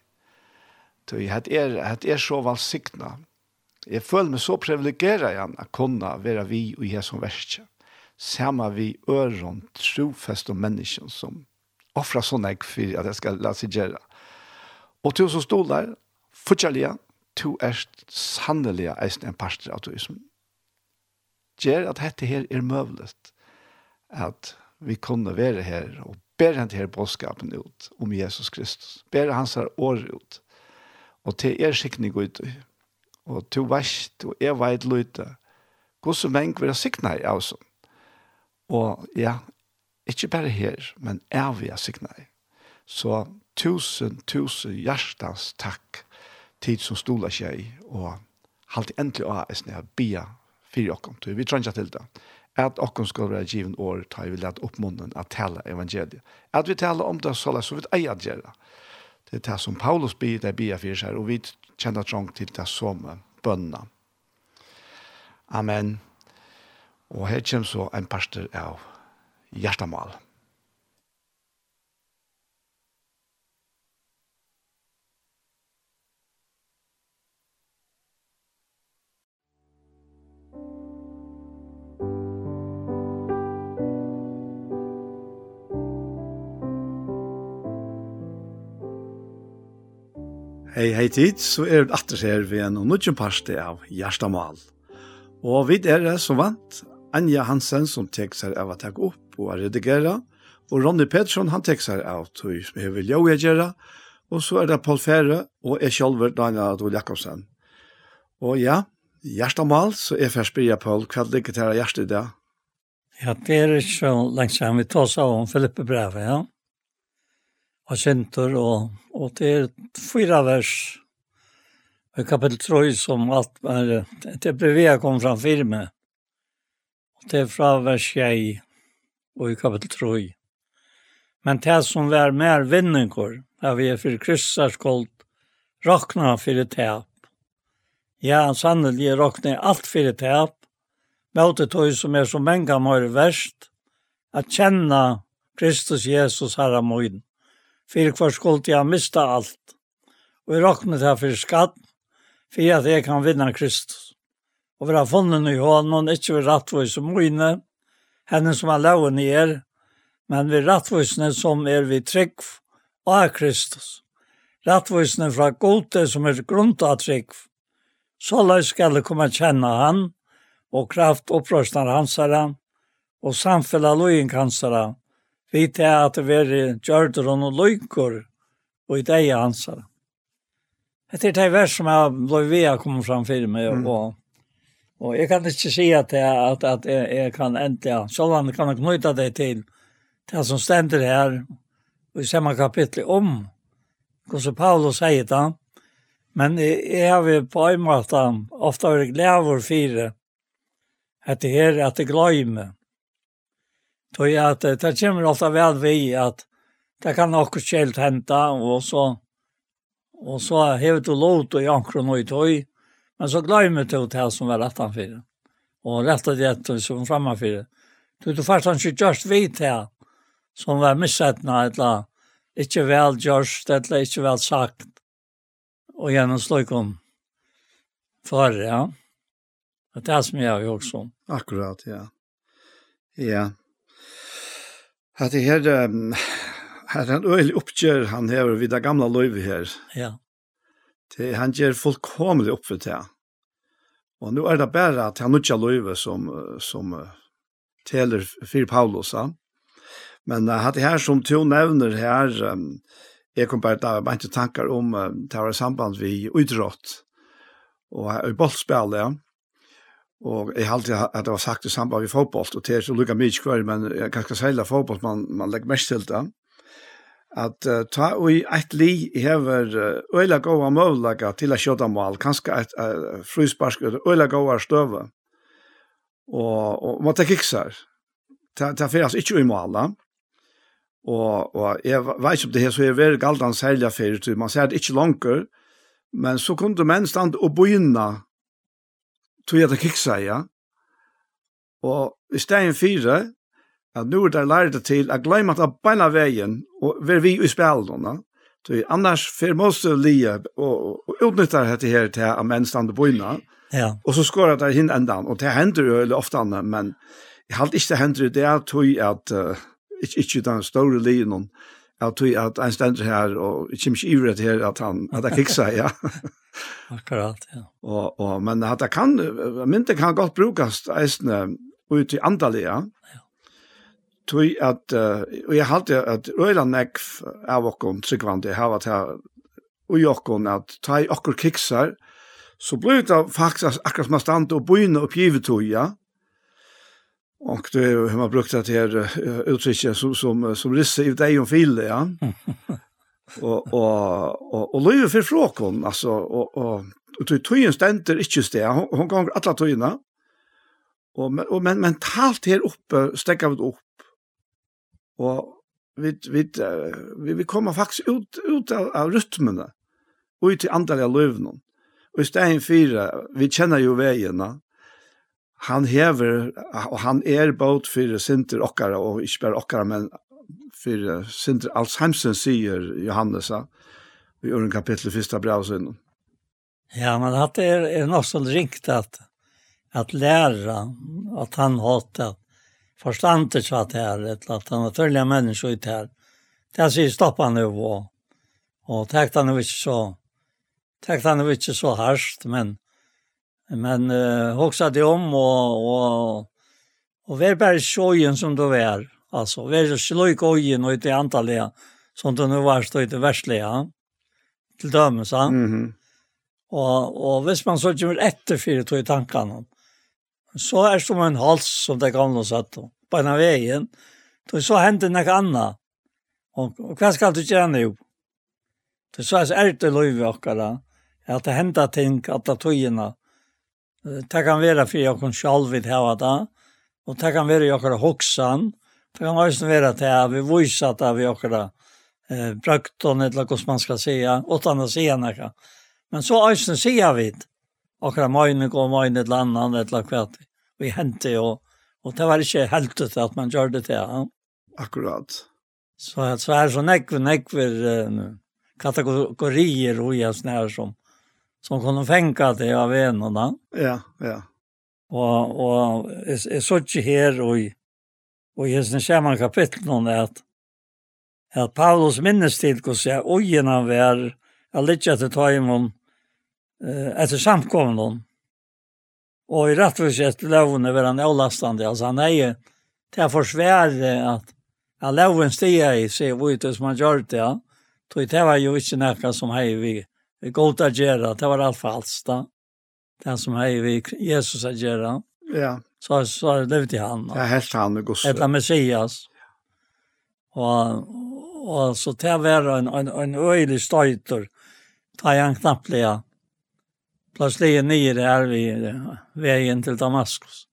Det er, det er så valgsiktene. Jeg føler meg så privilegeret igjen å kunne være vi og jeg som verste. Samme vi øren, trofest og mennesken som offrer sånn jeg for at jeg skal la seg gjøre. Og til som stoler, fortjellige, to er sannelig eisen en parster av turismen. Gjør at dette her er møvlet at vi kunne være her og ber han til bådskapen ut om Jesus Kristus. Ber hans her år ut. Og til er sikning ut. Og til verst, og jeg veit løyte. Hvordan menn vil ha sikna i oss. Og ja, ikke bare her, men er vi ha sikna i. Så tusen, tusen hjertens takk tid som stola seg og halte endelig av ha en jeg bia fyrir okkom. Vi trenger til det at okkom skal være given år tar vi lett opp munnen at tale evangeliet. At vi taler om det så så vi eier at gjøre. Det er det som Paulus blir, det byr for seg, og vi kjenner trang til det som bønna. Amen. Og her kommer så en pastor av hjertemål. Hei, hei tid, så er det atter her ved en og nødgjøn parste av Gjerstamal. Og vi er det som vant, Anja Hansen som tek seg av å ta opp og redigere, og Ronny Pettersson han tek seg av til som vil jo gjøre, og så er det Paul Fære og jeg selv Daniel Adol Jakobsen. Og ja, Gjerstamal, så er først blir jeg Paul, hva ligger til å gjøre det? Ja, det er ikke så lenge siden vi tar seg om Filippe Breve, ja av kjentor, og, og det er fyra vers i kapitel 3 som alt er, det er brevet kom fram firme. Og det er fra vers 1 og i kapitel 3. Men det som var mer vinninger, er vi er for kryssars skuld, rakna for tap. Ja, sannelig rakna alt for tap, møte tog som er så mange mer verst, at kjenne Kristus Jesus herre møyden for hver skulle jeg miste alt. Og jeg råkne det for skatt, for at jeg kan vinne Kristus. Og vi har funnet i hånden, ikke ved rettvis og mine, henne som er loven i er, men ved rettvisene som er vi trygg av Kristus. Rettvisene fra gode som er grunnt av trygg. Så la skal komme kjenne han, og kraft opprøsner hans herre, og samfella lojen kansere, Vi til at det veri gjørder og løykor og i deg ansar. Det er det vers som jeg ble ved å komme fram for meg og mm. Og jeg kan ikke si at jeg, at, at jeg, jeg kan enda, selv om jeg kan knyta det til det som stender her, i samme kapittel om, hvordan Paulus sier det, men jeg, jeg har på en måte ofte vært glæver for fire at det er at det gløymer, Då är att det kommer ofta vel vi at det kan nok skällt henta, og så og så hevet du låt och jankron i tøy, Men så glömmer du det som var rettan for för. Och rätta det som fremme for det. Du du først han ikke gjørst vet här som var missat eller ikke vel gjørst, eller ikke vel sagt. og gjennom sløykom for det, ja. Det er det som jeg har gjort sånn. Akkurat, ja. Ja at det her, um, her er en øyelig oppgjør han hever vid det gamle løyve her. Ja. Det, han gjør fullkomlig opp for det. Og nå er det bare at han ikke løyve som, som uh, teler for Paulus. Ja. Men uh, at det her som to nevner her, um, jeg kom bare til å tankar om uh, det var samband vi utrått og i bollspillet, ja. Og jeg har alltid at det var sagt i samband med fotboll, og det er så lukka mye kvar, men jeg kan ikke seile fotboll, man, man legger mest til det. At uh, ta og i et li hever uh, øyla gåa møvlaga til a kjøda mål, kanskje et uh, frysparsk, øyla gåa støve. Og, og man tek kiksar. Ta, ta fyrir altså ikke i måla. Og, og jeg vet om det her, så er veldig galdan særlig fyrir, man ser det ikke langer, men så kunne menn stand og begynna tog jeg til kikkseia, og i stedet fire, at nå er det lært til at glemme at beina veien, og være vi i spillene, Så annars för måste lia och, och utnyttja det här till att män stannar på innan. Ja. Och så skorar det hin ändan. Och det händer ju ofta annars, men jag har inte händer det att tog att uh, inte, inte den stora linjen Jag tog at en stender her, og kommer inte ivret här at han hadde kiksa, ja. Akkurat, ja. Og, og, men at det kan, mynten kan godt brukas eisne ut i andalige, Ja. Tog at, uh, og jeg halte at Øyla Nekv av vakom tryggvandi hava til här och jag att ta i okkur kiksar så blir det faktisk akkurat som man stannar och börjar uppgivet tog, ja. Och det är hur man brukt det här uttrycket som, som, som rissa ut om fil, ja. och, och, och, och löjde för frågan, alltså, och, och, och tog ständer inte just hon, hon gånger alla togna. Och, och, men mentalt här uppe, stäcker vi upp. Och vi, vi, vi, vi kommer faktiskt ut, ut av, av och ut i andaliga lövnen. Och i stegen fyra, vi känner ju vägarna, han hever, og han er båt for sinter okkara, og ikke bare okkara, men for sinter Alzheimersen, sier Johannes, i øren kapittel 1. brausen. Ja, men at det er, er noe som ringt at, at læra, at han hatt at forstandet så at her, att han har følge mennesker ut her. Det er sier stoppa nu, og, og tekta nu ikke så, tekta nu ikke så harskt, men Men uh, också det om och och och var bara sjojen som då var. Alltså var slöjk ojen och inte antalet som det nu var stod det värstliga. Till dömes sa. Mm -hmm. Och och hvis man så kommer efter fyra tog i tankarna. Så är som en hals som det gamla satt. På ena vägen. Då så hände något annat. Och, og vad ska du göra nå? Det så är det löjve och alla. Att det händer ting att det tog Det kan være for jeg kan selv vidt hava det, og det kan være jeg kan hoksan, det kan også være til at vi viser at vi kan eh, brøkton, eller hva man skal si, åttan å si noe. Men så også sier vi det, akkurat møgne går møgne til annan, eller hva vi henter jo, og det var ikke helt ut at man gjør det til. Ja. Akkurat. Så, så er så nekve, nekve kategorier og jeg snær som som kunde fänka det av vänorna. Ja, ja. Och och är så tjej här och och i sen skärman kapitel någon att att Paulus minnes till hur så ojerna var att ligga till ta imon eh efter samkommen Och i rättvishet lovene var han avlastande. Alltså han är ju till att försvära att han loven stiger i sig ut som han gjør det. Ja. Så Det var jo ikke noe som hej vi god att göra, det var allt falskt. Det som är vi Jesus att göra. Ja. Så så levde han. Ja, helt han och Guds. Ett Messias. Och och så det var en en en öjlig stöjter. Ta han knappliga. Plötsligt nere där vi vägen till Damaskus.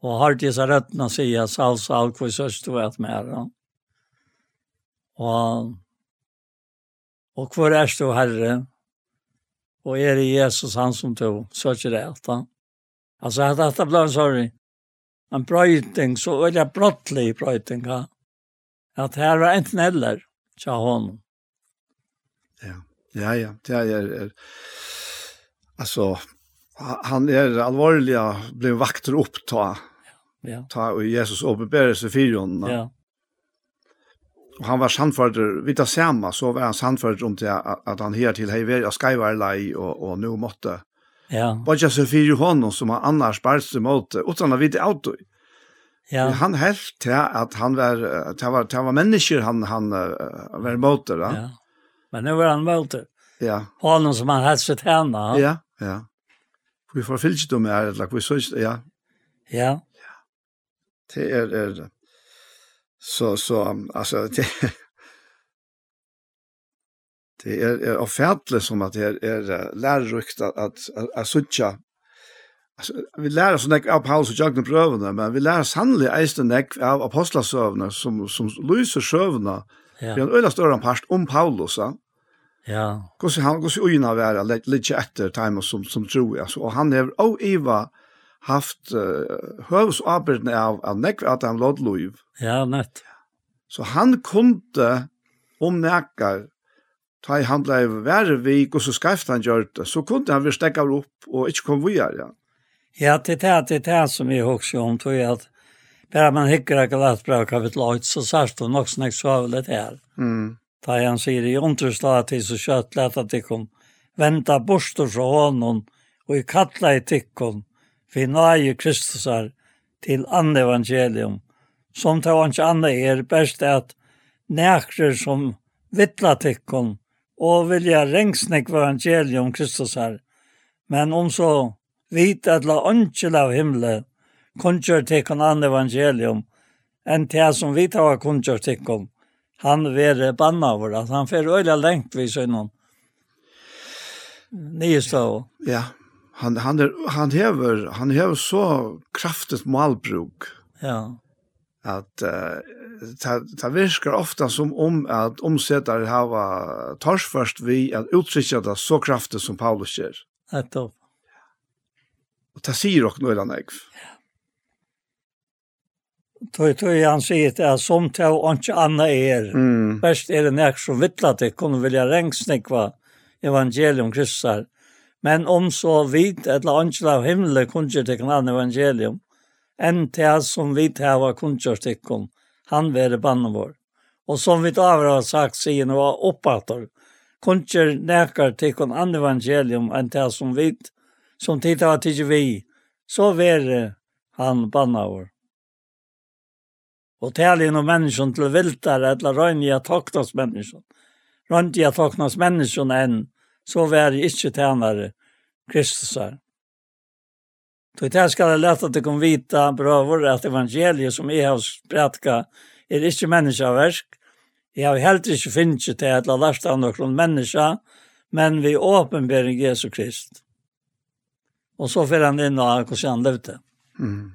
Och har det så röttna säga Saul Saul kvis öst det att mer. Och Og hvor er du, Herre? Og er det Jesus han som tog, så er det alt han. Altså, at dette ble en sorg. En brøyting, så er det brottlig brøyting, ja. At her var enten eller, tja honom. Ja, ja, ja, det er, er, altså, han er alvorlig, blir vakter opptatt, ja. ta og Jesus åpenbærer seg fire henne. Ja. Og han var sannförd vi tar samme, så var han sannförd om det att, att han här till Heiver och Skywarlai och och nu måtte. Ja. Bara så för honom som han annars barst mot, utan att vita auto. Ja. Han helt till att han var det var det var mennesker han han var emot det. Ja. Men nu var han emot det. Ja. Honom som han hade sett henne. Ja, ja. Vi får fyllt dem her, eller vi så, ja. Ja. Ja. Det er, er det. Så, så, altså, det, det er, er offentlig som at det er, er lærerikt at, at, at, at suttja Altså, vi lærer sånn ikke av Paulus og Jagner prøvene, men vi lærer sannelig eisen ikke av apostlasøvene som, som lyser søvene. Ja. Vi har en øyla større part om Paulus. Ja. ja Hvordan han, hvordan øyne er være litt etter time som, som tror jeg. Altså, og han er å iva haft uh, høvsarbeidet av, av nekve at han låt lov. Ja, nett. Så han kunde om nekker, ta i handla i Værevik, og så skreft han gjør det, så kunde han virkelig av opp og ikke kom videre. Ja. ja, det er det, det er som jeg husker om, tror jeg at bare man hikker ikke lett bra kapitel 8, så sørst hun nok snakk svavelet her. Mm. Da han sier i underslag til så kjøtt lett at de kom venta bort fra hånden, og i kattla i tikkene, vi nøye Kristusar til andre evangelium, som til hans andre er best at nækrer som vittla tikkun og vilja rengsnek evangelium Kristusar, men om så vit at la ønskjel av himle kunnskjør tikkun andre evangelium, enn til som vit hava kunnskjør tikkun, han være banna vår, at han fer øyla lengt vi sønnom. Nye stå. Ja, han han er, han hever han hever så kraftigt malbruk. Ja. Att uh, ta viskar ofta som om att omsättare hava tors först vi att uttrycka det så kraftigt som Paulus gör. Att då. Och ta sig och några nägg. Ja. Tøy tøy han sier det er som tøy og ikke anna er. Mm. Best er det nek som vittlet det kunne vilja rengsnikva evangelium kristar. Mm men om så vid eller annet av himmelen kunne til knan evangelium, enn til som vid hava kunne til han være bannen vår. Og som vi da har sagt siden var oppater, kunne nekar til kun an evangelium enn til som vidt, som tid har til vi, så være han bannen vår. Og talen om menneskene til viltar, eller røyndige toknas menneskene. jeg toknas menneskene enn så vær jeg ikke tjenere Kristusar. Så det skal jeg lette at du kan vite, brøver, at evangeliet som jeg har spredka er ikke menneskeversk. Jeg har helt ikke finnet til at la lærst av noen mennesker, men vi åpenbærer Jesu Krist. Og så får han inn og hvordan han levde. Mm.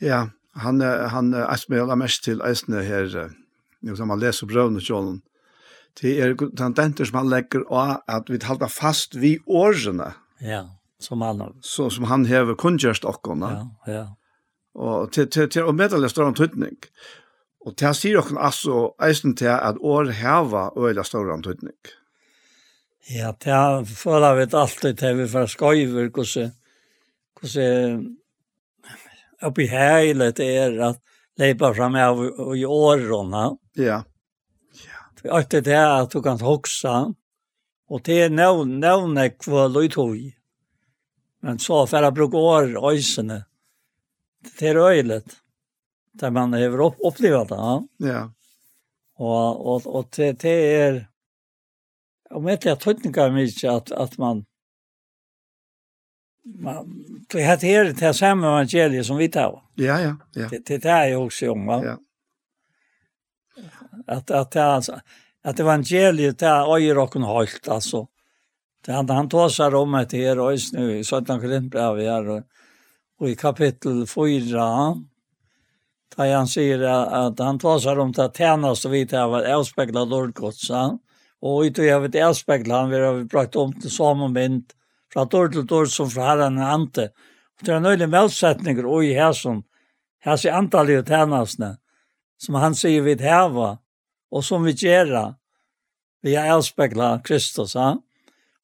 Ja, han, han er mest til eisene her, når man leser brøvene til Det er tendenter som han legger av at vi halda fast vi årene. Ja, som han har. Så som han hever kunngjørst okkona. Ja, ja. Og til, til, til å meddele større tydning. Og til han sier okkon altså eisen til at år heva øyla større tydning. Ja, til han føler vi alltid til vi får skøyver hvordan hvordan oppi heilet er at leipa fram av i årene. Ja. Alt det at du kan hoksa, og det er nevne hva løytøy. Men så for jeg bruker år øysene, det er øylet, der man har opp, opplevd det. Ja. Og, og, og det, det er, om ikke jeg tøytninger mye at, at man, man, det er det samme evangeliet som vi tar. Ja, ja, ja. Det, det er jo også om, va? Ja. Att, att, att, at evangeliet är öjer och en höjt alltså. Det han, han tar om ett her och nu i Sötan Korintbrev här og, och i kapittel 4 där han säger att han tar om det tjänas och vet av avspegla Lordgodsa och ut och jag vet avspegla han vi har pratat om til samme mynd från dår til dår som fra herren er ante. Och det är nøylig öjlig og och i her som här ser antalet tjänasna som han säger vid häva og som vi gjør, vi har avspeklet Kristus, ja?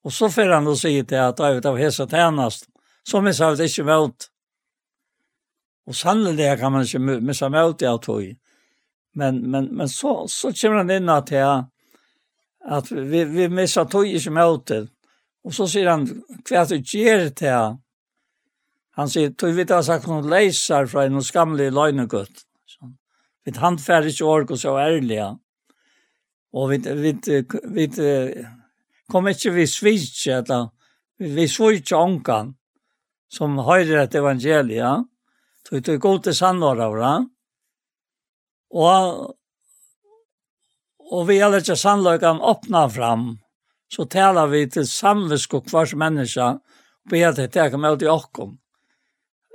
og så får han å si til at David av hese tjenest, som vi sa det ikke møt. Og sannelig kan man ikke missa møt i at hun. Men, men, men så, så kommer han inn at, at vi, vi missa tog ikke møt Og så sier han, hva du gjør til? Han sier, du vi da sagt noen leiser fra en skamlig løgnegutt. Vi handfærer ikke ork og så ærlige. Og vi, vi, vi, kom ikke vi svitje, eller vi vi svitje ångan, som høyrer et evangelia, så vi tog god til sannår av det. Og, og vi alle ikke sannløkene åpna fram, så taler vi til samvisk og kvars menneske, og be at det ikke med til åkken.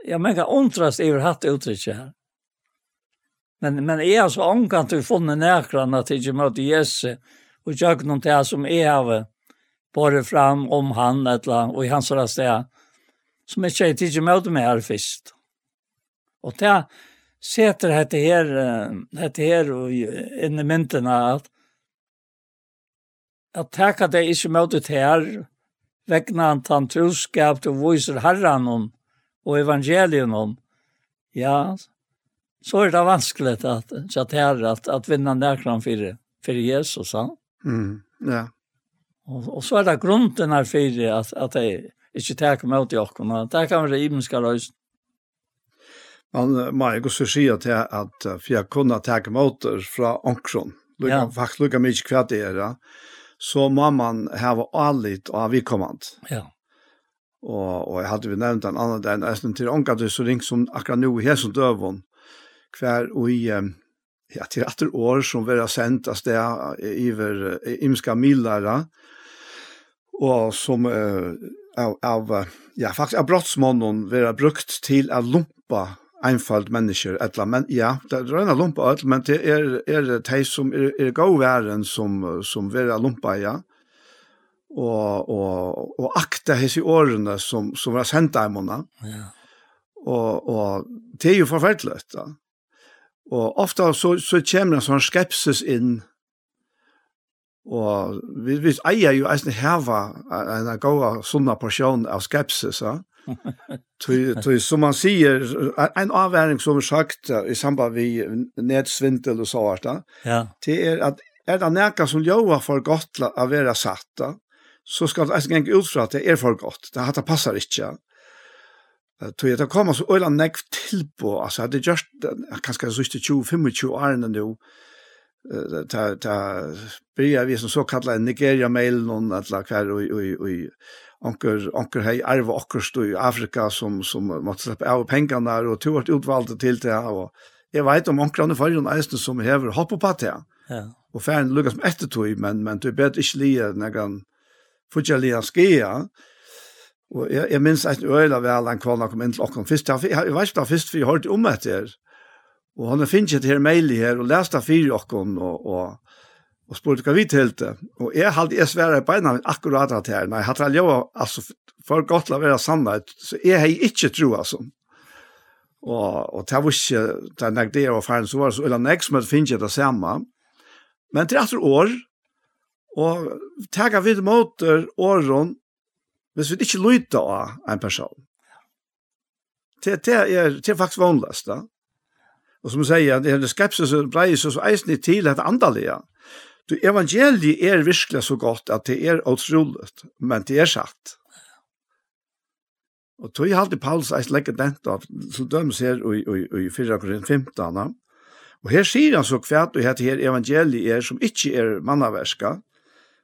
Jeg mener, undrast i hvert hatt uttrykket her. Men, men är har så angant du funnet nærkran at jeg ikke møtte Jesse, og jeg noen til som är av bara fram om han, eller och i hans sted, som jeg ikke ikke møtte meg her først. Og det setter dette her, dette her inn i mynten att att tacka at inte ikke møtte til her, vegna han troskap til visar herran om, och evangelien om, ja, så er det vanskelig at att här at, att vinna närkram for, for Jesus Ja. Mm. Ja. Og, og så er det grunden her for at, at jeg ikke tar emot i och och där kan være även ska lösa Man må jo også si at, jeg, at for jeg kunne takke måter fra omkron, ja. faktisk lukke mye hva det er, så må man hava allit og vikommand. Ja. Og, og jeg hadde vi nevnt en annen dag, nesten til omkring det så ring som akkurat nå i som døvån, hver og i ja, til etter år som vera sendt av sted iver imska millara og som uh, av, av, ja, faktisk av brottsmånen vera brukt til å lumpa einfald mennesker, etla, men ja, det er en lumpa, etla, men det er, er de som er, er gåværen som, som vera lumpa, ja, og, og, og akta hese årene som, som var sendt av månene. Ja. Og, og det er jo forferdelig, da. Ja Og ofta så, så kommer en sånn skepsis inn, og vi, vi eier jo eisen heva en gåa sunna porsjon av skepsis, ja. tui, tui, som man sier, en avværing som er sagt i samband med nedsvindel og så hvert, ja. det er at er det nekka som ljåa for godt å være satt, da, så skal det eisen gjenge ut fra at det er for godt, det, det passer ikke, ja Tog jeg til å komme så øyla nekv tilbå, altså hadde just, kanskje så sørste 20-25 årene nå, ta, ta, bryr vi som så kallet Nigeria-mailen og alle hver, och och og onkel onker hei arve okkerst i Afrika som, som måste släppa av pengarna der, og tog vart utvalt till det, och jag vet om onkerne forrige eisen som häver hoppa på det, ja. och fan lukkes med ettertog, men, men du bet ikke lige når han fortsatt lige Og jeg, jeg minns et øyla vel en kvann kom inn til åkken først. Jeg, jeg var ikke da først, for jeg hørte om etter. Og han finnes et her mail her, og leste fire okken, og, og, og spurte hva vi til det. Og jeg hadde jeg svære i beina min akkurat at her. Nei, hadde jeg lov, altså, for godt la være sannhet, så jeg har ikke tro, altså. Og, og det var ikke, det er nek det jeg var ferdig, så var det så, eller nek som jeg finnes det samme. Men til etter år, og tega vid måter åren, hvis vi ikke lytter av en person. Det, det, er, det er faktisk vanligst, da. Og som jeg sier, det er skepsis og breis og så eisen i til at andalige. Du, evangeliet er virkelig så godt at det er utrolig, men det er sagt. Og tog jeg alltid Paulus eis legger den da, så dømes her i, i, i 4 Korinth 15. Og her sier han så kvært og hette her evangeliet er som ikke er mannaverska,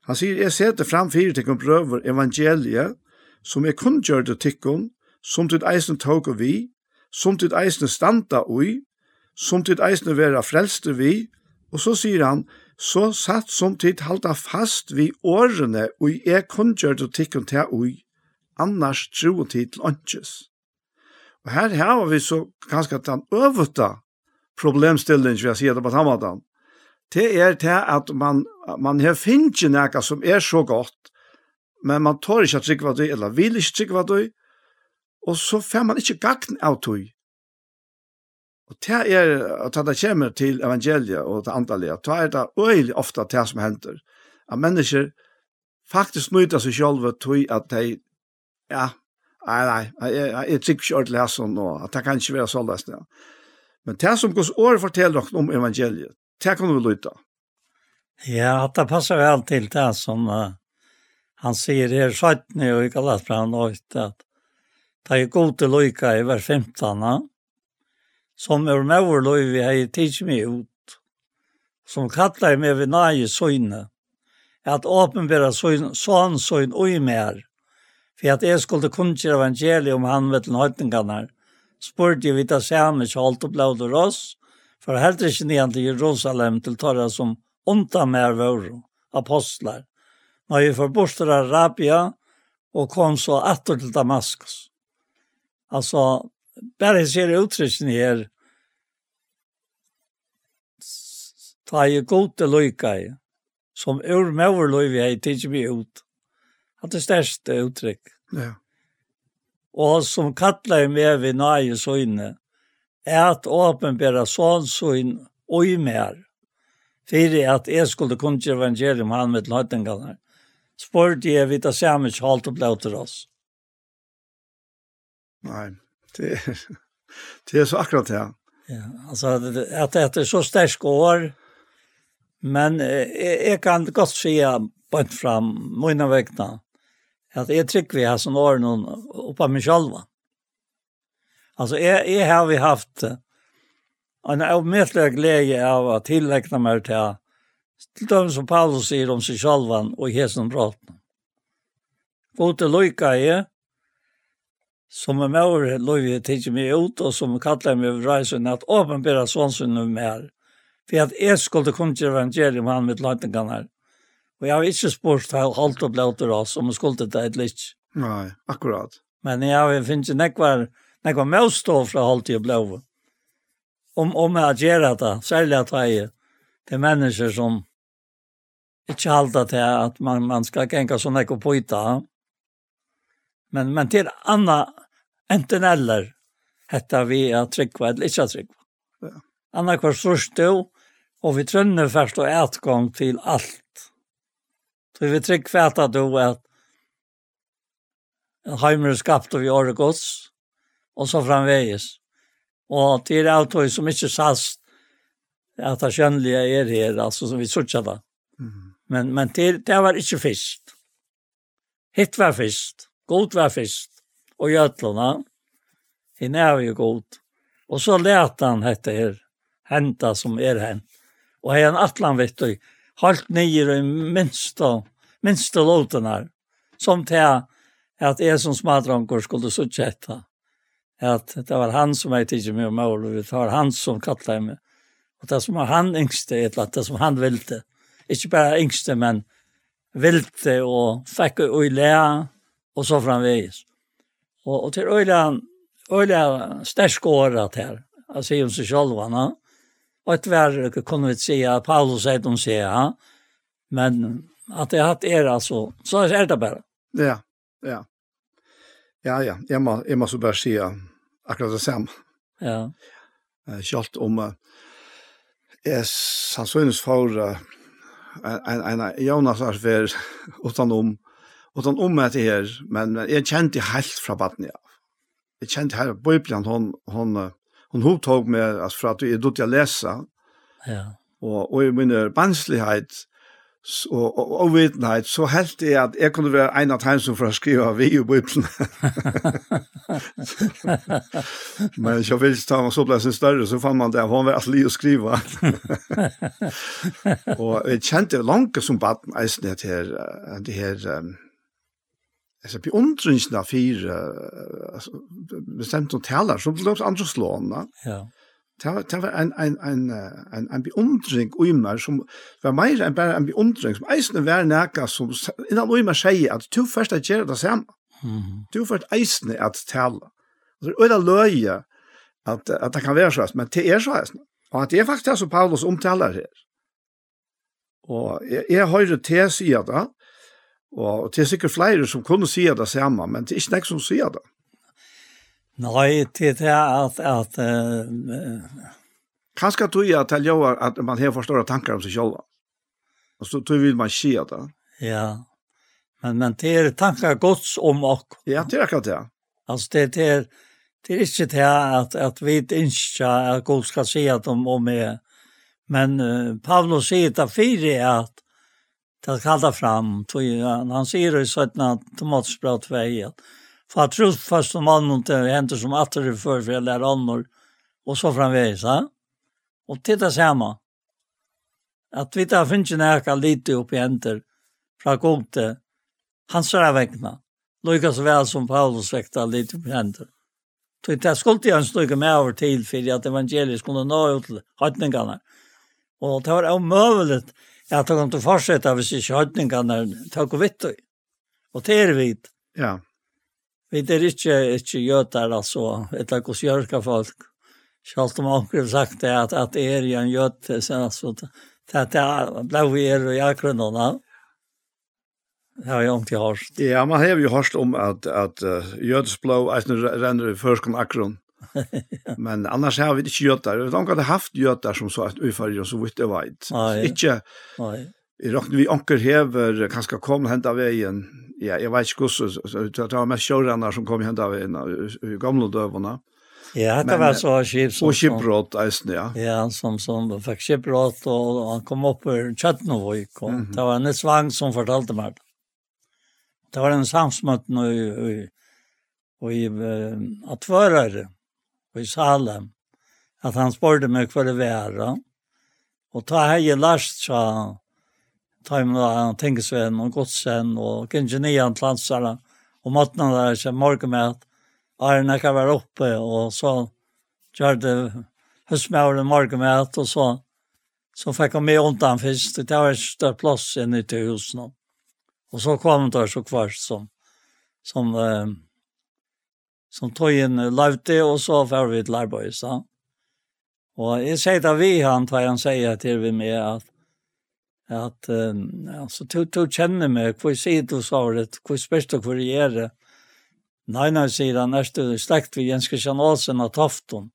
Han sier, jeg setter fram fire tikkun prøver evangeliet, som jeg kun gjør det tikkun, som til eisen tog og vi, som til eisen standa ui, som tid eisen vera frelste vi, og så sier han, så satt som tid halda fast vi årene, og jeg kun gjør det tikkun til ui, annars tro tid til åndkjes. Og her har vi så ganske den øvete problemstillingen, vil jeg si, det på tammadan, det er det at man, man har finnet noe som er så godt, men man tar ikke at trykva det, eller vil ikke trykva det, og så får man ikke gagn av det. Og det er, at det kommer til evangeliet og det andalige, det er det øyelig ofte det som hender, at mennesker faktisk nøyder seg selv til at de, ja, nei, nei, jeg, jeg trykker ikke ordentlig her sånn, og at det kan ikke være sånn, ja. Men det som Guds år forteller dere om evangeliet, Det kan du lytte. Ja, det passar väl til det som uh, han säger här sjättne i Galatbrann och att det er god til lykke i vers 15 som er med löj vi har ju tids mig ut som kallar mig vid nöje söjne att åpenbära sån söjn og i mer för att jeg skulle kunna evangelium han vet den höjtingarna spurte vi vidt av samme så allt och blod og ross For helt ikke nian til Jerusalem till torra som onta mer vår apostlar. Når vi förbostade Arabia och kom så åter till Damaskus. Alltså, jeg ser uttrycken her, ta i gode i, som ur møver løyvi hei tidsi vi ut. At det største uttrykk. Ja. Og som kattler meg vi nage søgne, er at åpenbæra sånnsyn og i mer. Fyrir at jeg skulle kunne til evangelium han med løytingene, spurte jeg vidt at samme ikke holdt og ble til oss. Nei, det er, det er så akkurat det. Ja, altså at det er så sterk år, men eh, jeg kan godt si bort fram mine vekna at jeg trykker vi har sånn åren oppe av meg selv. Mm. Altså, jeg, jeg har vi haft en avmätlig glede av att tillägna mig till Til dem som Paulus sier om seg selv og hesen bråtna. Gode løyka er, som er med over løyve tidsi meg ut og som kallar over reisen, at åpenbæra sånn som nu mer. For at jeg skulle kunne kunna evangelium han med her. Og jeg har ikke spurt hur hållt och blåter oss om jeg skulle ta ett litt. Nei, akkurat. Men jeg har ikke nekvar när med å stå fra allt og blev. Om om jeg gjør det særlig at jeg till mennesker som ikke halter til at man man skal tänka sånn ekko på yta. Men men til anna enten eller hetta vi att trycka eller ikke trycka. Ja. Anna kvar så stå og vi trönner först och ätgång til alt. Så vi trygg tryck fäta at, att Heimer skapt av Jorgos og så framvegis. Og det er alt som ikke sast at det kjønnelige er her, altså som vi sørger da. Mm. Men, men det, det var ikke fisk. Hitt var fisk, god var fisk, og gjøtlerne, henne er jo god. Og så lærte han dette her, henta som er hen. Og jeg er en atlan, vet du, halvt nye i minste, minste låten her, som til at jeg som smadranker skulle sørge etter at det var han som jeg tyckte mig om och det var han som kallade mig. Och det som var han yngste, eller det som han ville. Inte bara yngste, men ville och fick och lära och så framvis. Och, och till øyla öjliga stärska året här, alltså om seg selv, No? og ett värre kunne vi säga, Paulus säger de säger, men att det har er altså, så är det bare. Ja, ja. Ja, ja, jeg må, jeg må så bare si akkurat det samme. Ja. Uh, Kjalt om uh, jeg sannsynligvis for uh, en, en, en Jonas er for har vært utenom, utenom etter her, men jeg kjente helt fra baden, ja. Jeg kjente her, Bibelen, hon, hon, hun hovedtog med, altså, for at jeg dødte å lese, ja. og, og i min banslighet, barnslighet, og, og, og vitenhet, så helt jeg at jeg kunne være en av dem som får skrive vi i Bibelen. Men jeg vil ta meg så ble sin større, så fann man det, han var alt li å skrive. og jeg kjente langt som baden eisen det her, det her, altså, beundringen av fire, bestemt noen taler, så ble det også andre slående. Ja. Det var, det var en, en, en, en, en beundring i meg som var mer enn bare en beundring, som eisene var nækka som innan i meg sier at du først er gjerne det samme. Mm. Du først eisene at tale. Og det er løye at, at det kan være så men det er så eisene. Og at det er faktisk det som Paulus omtaler her. Og jeg, jeg hører til å si det, og, det er sikkert flere som kunne si det samme, men det er ikke nek som sier det. Nei, det er at... at uh, Kanskje tror jeg til jo at man har forstått tanker om seg selv. Og så tror vil man si at det. Ja, men, men det er tanker gods om oss. Ja, det er akkurat det. Altså, det, det er... Det er ikke det at, at vi ikke at god skal si at de om er. Men uh, Paulus sier det fire at det kallar fram. Han han sier i 17. Tomatsbrot 2 at for at trofast som mannen til henter som atter i før, for jeg lærer annor, og så framveis, ja. Og til det samme, at vi tar finnes ikke lite opp i henter fra gode til hans er vekkene. Lukas vel som Paulus vekta lite opp i henter. Så det skulle jeg snakke med over til, for at evangeliet skulle nå ut til høytningene. Og det var omøvelig at det kom til å fortsette hvis ikke høytningene tok og vitt. Og det er vidt. Ja. Vi er ikke, ikke jøter, altså, etter hos jørka folk. Selv om omkring har sagt det, at, at er jo en jøte, så altså, det er ble vi er i akkurat akgrunnene. Det har jeg ikke hørt. Ja, man har jo hørt om at, at uh, jødesblå renner i førskom akgrunn. Men annars har vi ikke jøter. Vi har ikke haft jøter som så at ufører og så vidt det var. Ikke, jeg råkner vi anker hever, kanskje kom hent av veien, ja, jag vet ikke hvordan, så det var mest showrunner som kom hem där i gamla dövarna. Ja, det var så skip som... Og skipbrott, eisen, ja. Ja, som, som fikk skipbrott och han kom upp i Tjötnovik. og mm -hmm. Det var en svang som fortalte meg. Det var en samsmøtt nu i, i, i, i attvörare i Salem. Att han spörde mig hva det var. Och ta hei i last, sa han tajmna han tänker och godsen och kanske nian plansarna och matna där så morgon med att Arna kan vara uppe och så körde husmauren morgon med att och så så fick han med undan fisk. Det var ett större plats inne i husen. Och så kom det där så kvar som som eh, som tog in lavte och så var vi ett larbois. så Och jag säger att vi han tar han säger till vi med att at um, altså, du, du kjenner meg, hvor sier du så det, hvor spørs du hvor jeg er det? Nei, nei, sier han, er du slekt ved Jens Kristian Olsen av Tofton?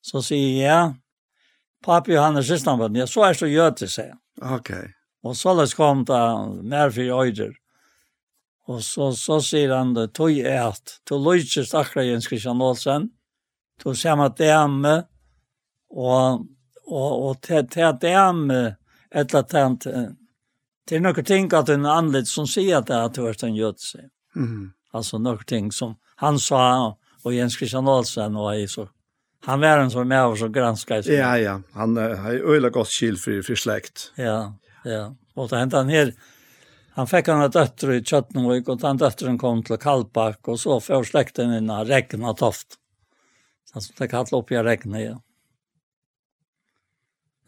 Så sier jeg, ja, papi Johannes Kristianbaden, ja, så er du gjøte, sier han. Ok. Og så løs kom det mer for øyder. Og så, så sier han det, tog jeg at, du løser akkurat Jens Kristian Olsen, du ser med dame, og, og, og til, til dame, ett att det är något ting att en anled som säger att det har varit en gödse. Mm. Alltså något ting som han sa och Jens Christian Olsen och är så han var en som med och så granskade. Ja ja, han har ju öliga gott skil för för släkt. Ja, ja. Och det hände han här Han fick han ett dötter i Tjöttenvik och den dötteren kom till Kallback och så får släkten innan regn och toft. Alltså det kallade upp i regn igen.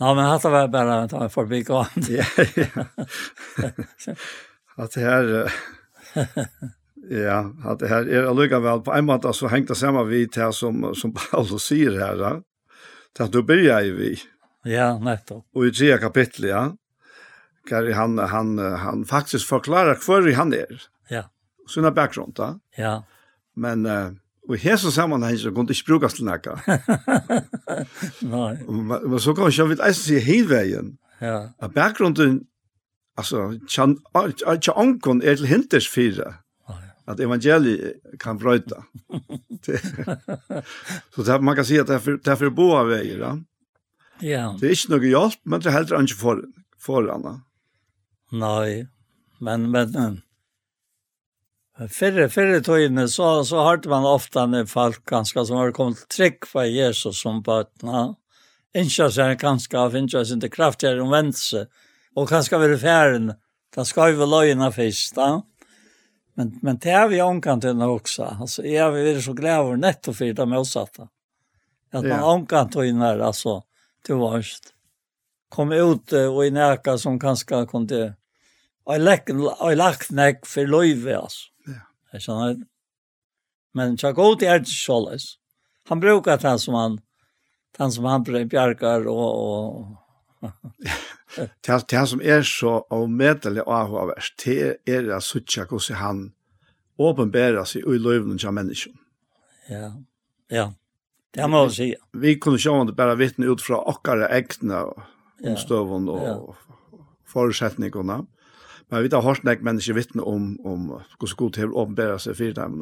Ja, men hatt var bara att ta en förbigående. Ja, ja. Att det här... Ja, att det här är lika väl på en måte så hängt det samma vid här som, som Paulus säger här. Ja? Att du börjar ju vi. Ja, nettopp. Och i tredje kapitlet, ja. Kan han, han, han faktiskt förklarar hur han är. Ja. Sina bakgrund, ja. Ja. Men... Uh, Og i hese sammanheng så kunne det ikke brukes til nekka. Nei. Men så kan vi eisen si heilveien. Ja. At bakgrunden, altså, tja onkon er til hinters fire. At evangeliet kan brøyta. så det, man kan si at det er for, det er for boa veier, ja. Ja. Det er ikke noe hjelp, men det er heller ikke for, for Nei, men, men, men Fyrre, fyrre tøyene, så så hørte man ofta när folk ganska som har kommit trygg för Jesus som barn. Incha sig ganska av incha sin kraft kraftigere om og och kanske vara da skal vi ju vara löjna. Men men det er vi omkant den også. Alltså jeg vi är så glad over netto for det motsatta. at man omkant och altså, alltså till. Kom ut og i näka som kanske kunde Jag lagt nek for løyve, altså. Jeg skjønner. Men tja god er det såles. Han brukar den som han, den som han bjarkar og... og det, det som er så avmedelig avhåverst, det er at suttja hvordan han åpenbærer seg i løyvnen til mennesken. Ja, ja. Det må jeg si. Vi kunne sjå om det bare vittne ut fra okkara egne omstøvende og ja. forutsetningene. Ja Men vi vet at nek mennesker vittne om, om hvordan god til å åpenbære seg for dem.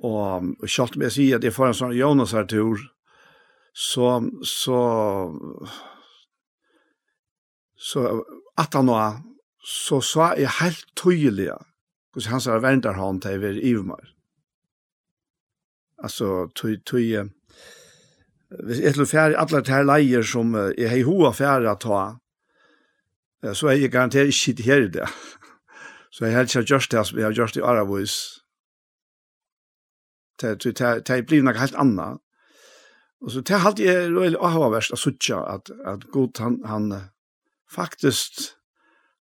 Og, og kjalt med å si at jeg får en sånn Jonas her tur, så, så, så, at han nå, så sa jeg helt tydelig, hvordan han sa verden han til å være i meg. Altså, tøy, tøy, hvis jeg til å fjerde alle de her leier som jeg har hoa fjerde å ta, så er jeg garanteret ikke sitte her i det. Så jeg har ikke gjort det som jeg har gjort i Aravois. Det er blivet noe helt annet. Og så det er alltid jeg røylig avhåverst å suttja at, at god han, han faktisk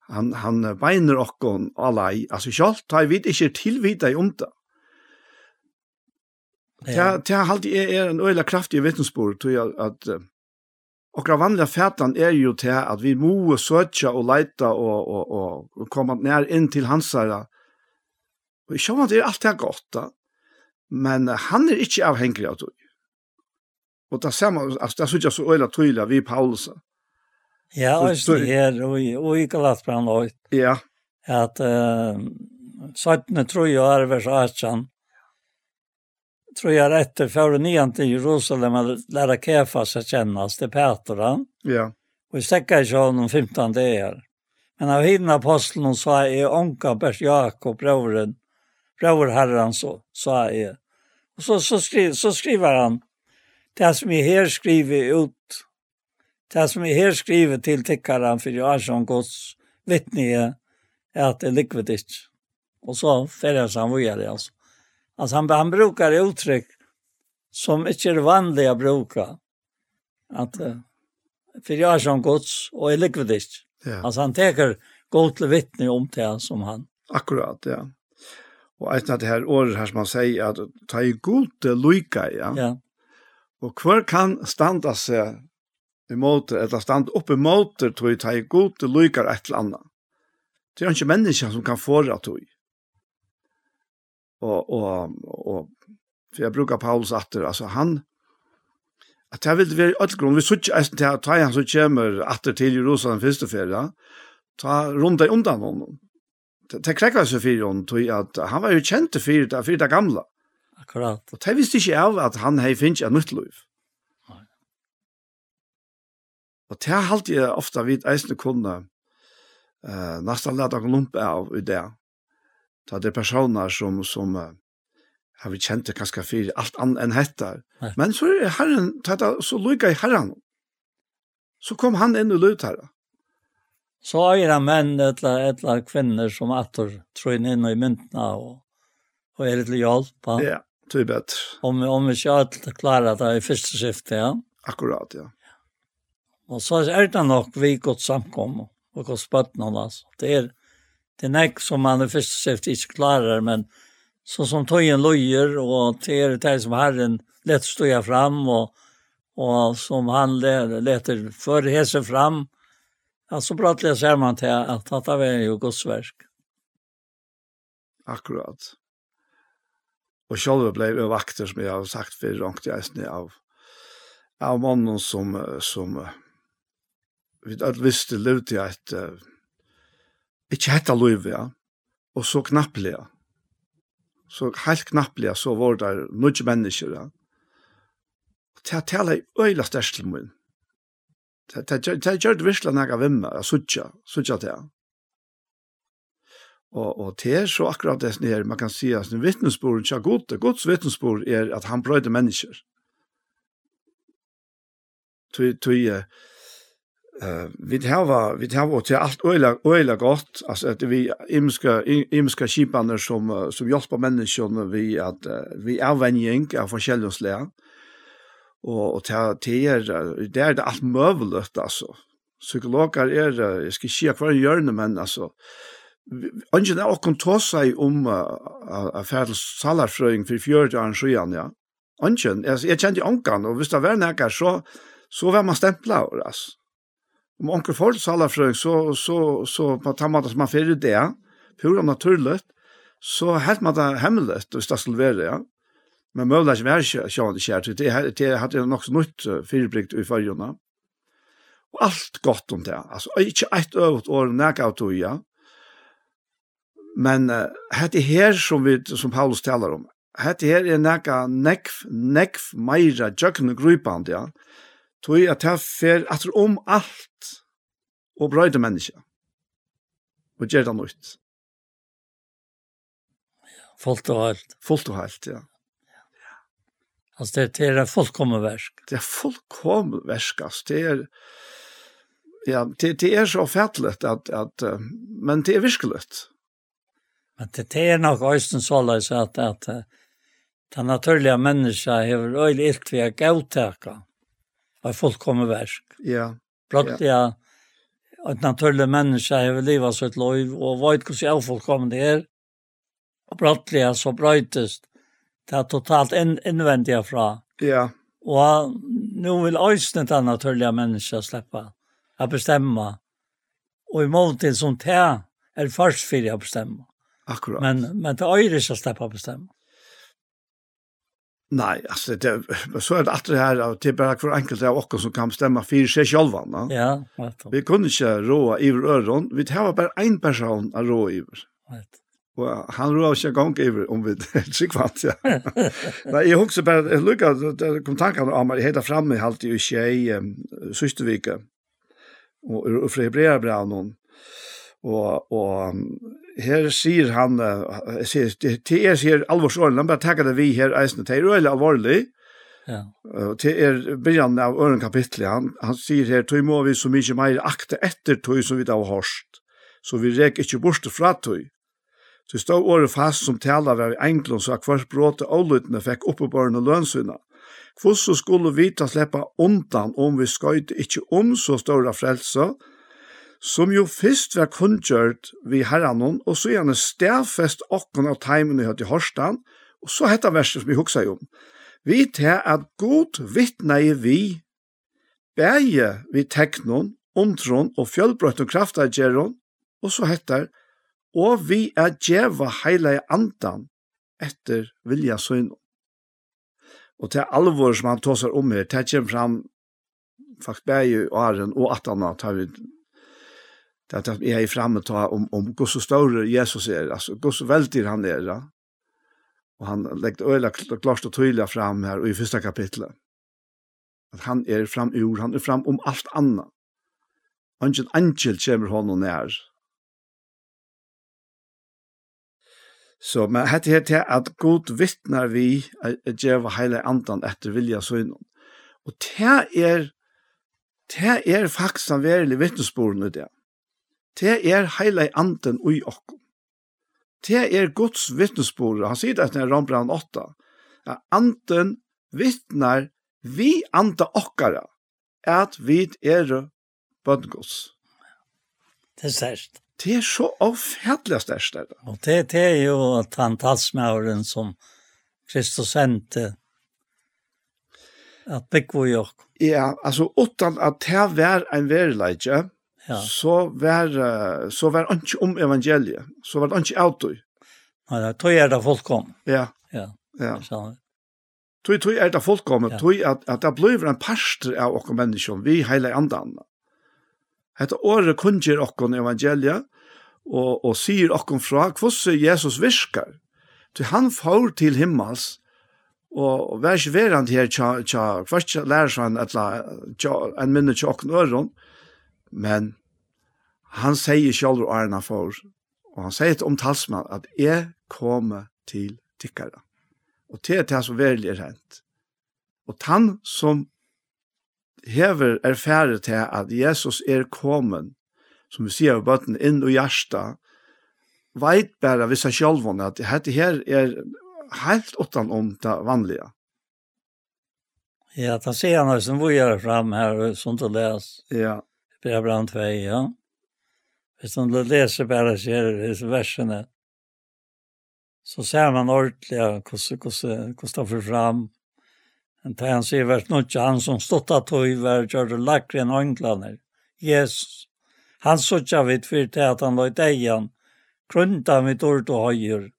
han, han beiner okkon alai, altså sjalt, da jeg vet ikke tilvita i omta. Det er alltid jeg er en øyla kraftig vittnesbord, tror jeg at, at Okra vanliga fætan er jo til at vi må søtja og leita og, og, og, og komme nær inn til hans herre. Og jeg sjåan at det er alt det er godt da. Men han er ikke avhengig av det. Og det ser man, altså, det er jeg så øyla tydelig vi Paulus. Ja, og det her, og i Galatbrand høyt. Ja. At uh, 17. tror jeg er vers 18, tror jag rätt, för ni till Jerusalem att lära Kefas att kännas till Petra. Ja. Och stäcka i honom 15 dagar. Men av hinna aposteln sa är onka Bers Jakob, brören, bror herran så, sa är. Och så, så, skriver så skriver han, det som är här skriver ut, det som är här skriver till tickaren för jag som Guds vittne är att det är likvidigt. Och så färdas han vidare alltså. Alltså han, han brukar uttryck som inte är vanliga bruka. Att för jag är som Guds och är likvidist. Ja. Alltså han teker god till vittne om det som han. Akkurat, ja. Och ett av det här året här som man säger att ta i god til lycka, ja. Ja. Och kvar kan standa sig emot, eller standa upp emot, tror jag, ta i god til lycka et eller annet. Det är inte människa som kan få det, tror og og og for jeg bruker Paulus atter altså han att jag vill vara alt grunn vi söker att ta ta han som kommer atter til Jerusalem första färda ta runt undan honom. Det krekker seg for hon tror at han var jo kjent til för det för det gamle. Akkurat. Og det visste ikke av at han hei finnes ett nytt liv. Og det halte alltid ofte vidt eisende kunne uh, nesten lette noen lumpe av i det ta det personer som, som uh, har vi kjent det ganske for alt annet enn hette. Men så er herren, tata, så lykket i herren. Så kom han inn og løt her. Så er det menn eller, eller kvinner som atter tror inn i myntene og, og er litt hjelp. Ja, det er bedre. Om, om vi ikke alt klarer det i første skiftet, ja. Akkurat, ja. Og så er det nok vi godt samkommet og godt spørsmål, altså. Det er, det er näck som man är först sett ikke klarer, men så som tøyen løyer, och det är det som Herren lätt stå fram och och som han leter för hese fram alltså så jag ser man till att dette er är ju Guds verk. Akkurat. Och själva blev vakter som jag har sagt för långt jag är av av mannen som som vi visste lutade ett ikke hette løyve, ja. og så knappelig. Så helt knappelig, så var det mye mennesker, ja. Og til å tale i øyla størst til min. Det gjør det virkelig når jeg vimmer, jeg sutja, sutja det, ja. Og, og det er så akkurat det her, man kan si at vittnesbordet ikke er god, Guds vittnesbord er at han brøyde mennesker. Tøy, tøy, Uh, vi har vi hava til alt øyla øyla gott altså at vi imska imska skipaner som som hjálpa människor vi at uh, vi er venjing av forskjellige slag og og ta ter det er det alt møvlet altså psykologer er jeg skal ikke hva gjørne men altså Ungen er okkon tåsa i om a færdel salarfrøying for fjörd år siden, ja. Ungen, jeg kjente ongan, og hvis det var nekkar, så, så var man stempla, altså om onkel folk salafrøk, så, så, så på tammat som man fyrir det, pura naturligt, så helt man det hemmelig, hvis det skulle være, ja. Men møvla ikke mer sjående kjær, det, det hadde jeg nok så nytt fyrbrykt i fargjona. Og alt godt om det, altså, ikke eit øvut år nek av tog, ja. Men uh, hette her som, vi, som Paulus talar om, hette her er nekka nekv, nekv meira, jøkken og grupand, ja. Tui at jeg fer atter om alt og brøyde menneska. Og gjør det nøyt. Fullt og helt. Fullt og helt, ja. ja. Altså det, det er et fullkommen versk. Det er fullkommen versk, altså. Det er, ja, det, det er så fætlet at, at, uh, men det er virkelig. Men det, det er nok øysten så løs at, at, uh, den naturlige menneska har øyelig ilt vi er gavtaka var fullkommen versk. Ja. Blott ja. et naturlig menneske människa har livet sitt lov, og vet hur så fullkommen det er. Og blott så brøytes det er totalt in, innvendig fra. Ja. Og nu vil øyne det naturlige menneske slippe å bestemme. Og i det som det er først for å bestemme. Akkurat. Men, men det er ikke å släppa att. Nei, altså, det så er det att det här att det bara för enkelt av oss som kan stämma for seg själva, Ja, Ja, du. Vi kunne ikke råa i øron, Vi har bare en person att roa i. Rätt. Og han roar sig gång över om vi tycker kvart. Ja. jeg husker bare, jeg lukket, det kom tankene om att heta framme i halt i tjej systervika. Och och Hebreerbrevet någon. Och och her sier han, uh, sier, til er sier alvorsåren, han bare takker det vi her eisene, det er øyelig alvorlig, Ja. Uh, til er byrjan av øren kapitlet, han, han sier her, tog må vi så mye meir akte etter tog som vi da har hørst, så vi rek ikkje borste fra tog. Så stod året fast som taler var i enklund, så hver bråte avlutene fikk oppebørende lønsyna. Hvordan skulle vi ta sleppa undan om vi skøyte ikkje om så stora frelse, som jo først var kunngjørt vi herranon, og så gjerne stedfest okken av teimen i høyt i Horstan, og så hetta verset som vi huksa om. Vi til at god vittneie vi, bæje vi teknon, ontron og fjølbrøtt og kraftagjeron, og så hettar, og vi er djeva heilige andan etter vilja søgn. Og til alvor som han tåsar om her, til jeg kommer fram faktisk bæje og åren og atana tar vi det att jag är framme ta om om hur så stor Jesus är alltså så väldigt han är ja. Och han lägger öla klart och tydligt fram här i första kapitlet. Att han är fram ur, han är fram om allt annat. Angel angel kommer honom när. Så men hette her til at god vittnar vi at djeva heile andan etter vilja søgnen. Og det er, det er faktisk en verilig vittnesborene det det er heile anden ui okkom. Det er Guds vittnesbord. Han sier det i Rambran 8. At anden vittnar vi anda okkara at vi er bøndgods. Det er størst. Det er så avfærdelig størst. Og det, det er jo at han talsmauren som Kristus sendte at bygge vi okkom. Ja, altså utan at det var en verilegje, ja. så var så var ikke om evangeliet. Så var det ikke autoi. Men det tog er det folk kom. Ja. Ja. Ja. Tui tui er det folk kom, ja. at, at det blir en pastor av oss mennesker, vi heila andan. Hetta året kunngjør okkur evangeliet, og, og sier okkum fra hvordan Jesus virkar. Tui han får til himmels, og vær ikke verand her tja, tja, kvart lærer seg en, en minne tja okken øron, men han sier selv og Arna for, og han sier om talsmann at jeg kommer til tikkere. Og det er det som virkelig er hent. Og han som hever erfære til at Jesus er kommet, som vi sier av bøtten, inn og hjertet, veit bare hvis jeg selv at dette her er helt utenom det vanlige. Ja, da ser han som vi gjør fram her, sånn til les. Ja. Bra brand 2, ja. Hvis man leser bare her disse versene, så ser man ordentlig hvordan det får fram. Men det han sier vers nå han som stått av tog var gjør det lakre enn ånglander. Jesus, han så ikke vidt for til at han løyt egen, grunta mitt ord og høyer,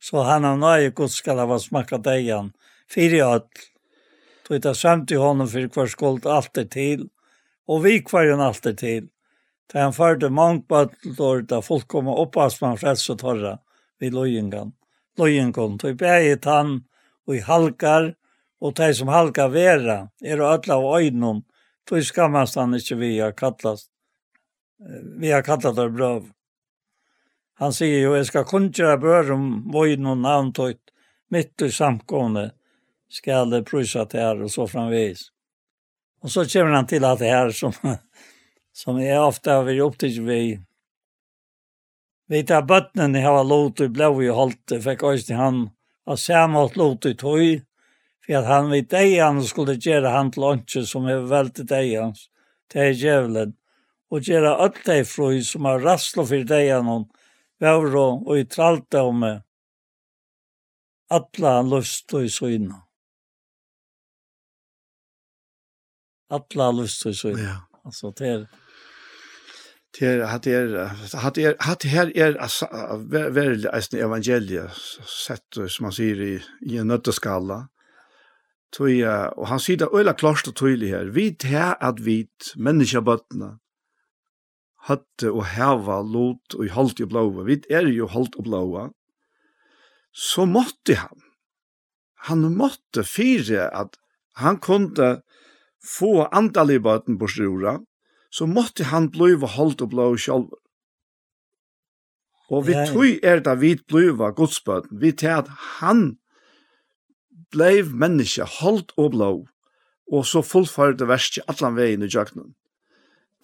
så han har nøye god skal ha smakket egen, fire ødel. Tog det samt i hånden for hver skuld alt er til, og vi kvar jo alt er til. Da han førte mange bøttelår, da folk kom och oppas man frälst och torra vid lojengan. Lojengan tog bäget tann, och i halkar och de som halkar vera är og ødla och öjnum tog skammast han ikke vi har kallat vi har kallat det bra. Han säger ju, jag ska kunnkjöra bør om vojn och mitt i samkomne skal det prysa till her, og så framvis. Och så kommer han till att det här som som jeg ofte har vært opptatt ved. Vi tar bøttene har lot og blå i holdt, fikk også til han av samme lot i tog, for at han vid deg han skulle gjøre han til åndsje som er veldig deg hans, til djevelen, og gjøre alt deg frøy som har rasslet for deg han, vevro og i tralte om meg, atla lust og søgna. Atla lust og søgna. Ja. Altså, det er... Det hat er hat er hat her er vel eisen evangelie sett som man sier i i en nøtteskala. Tøy og han sier det øyla klart og tydelig her. Vi her at vi menneskebøttene hatte og heva lot og holdt i blåa. Vi er jo halt og blåa. Så måtte han. Han måtte fire at han kunde få antallet i bøtten på sjura så måtte han bliva holdt og blå sjálv. Og vi ja, tog er det vi bliva godsbøten, vi til at han bleiv menneske holdt og blå, og så fullførte verset allan veien i jøknen.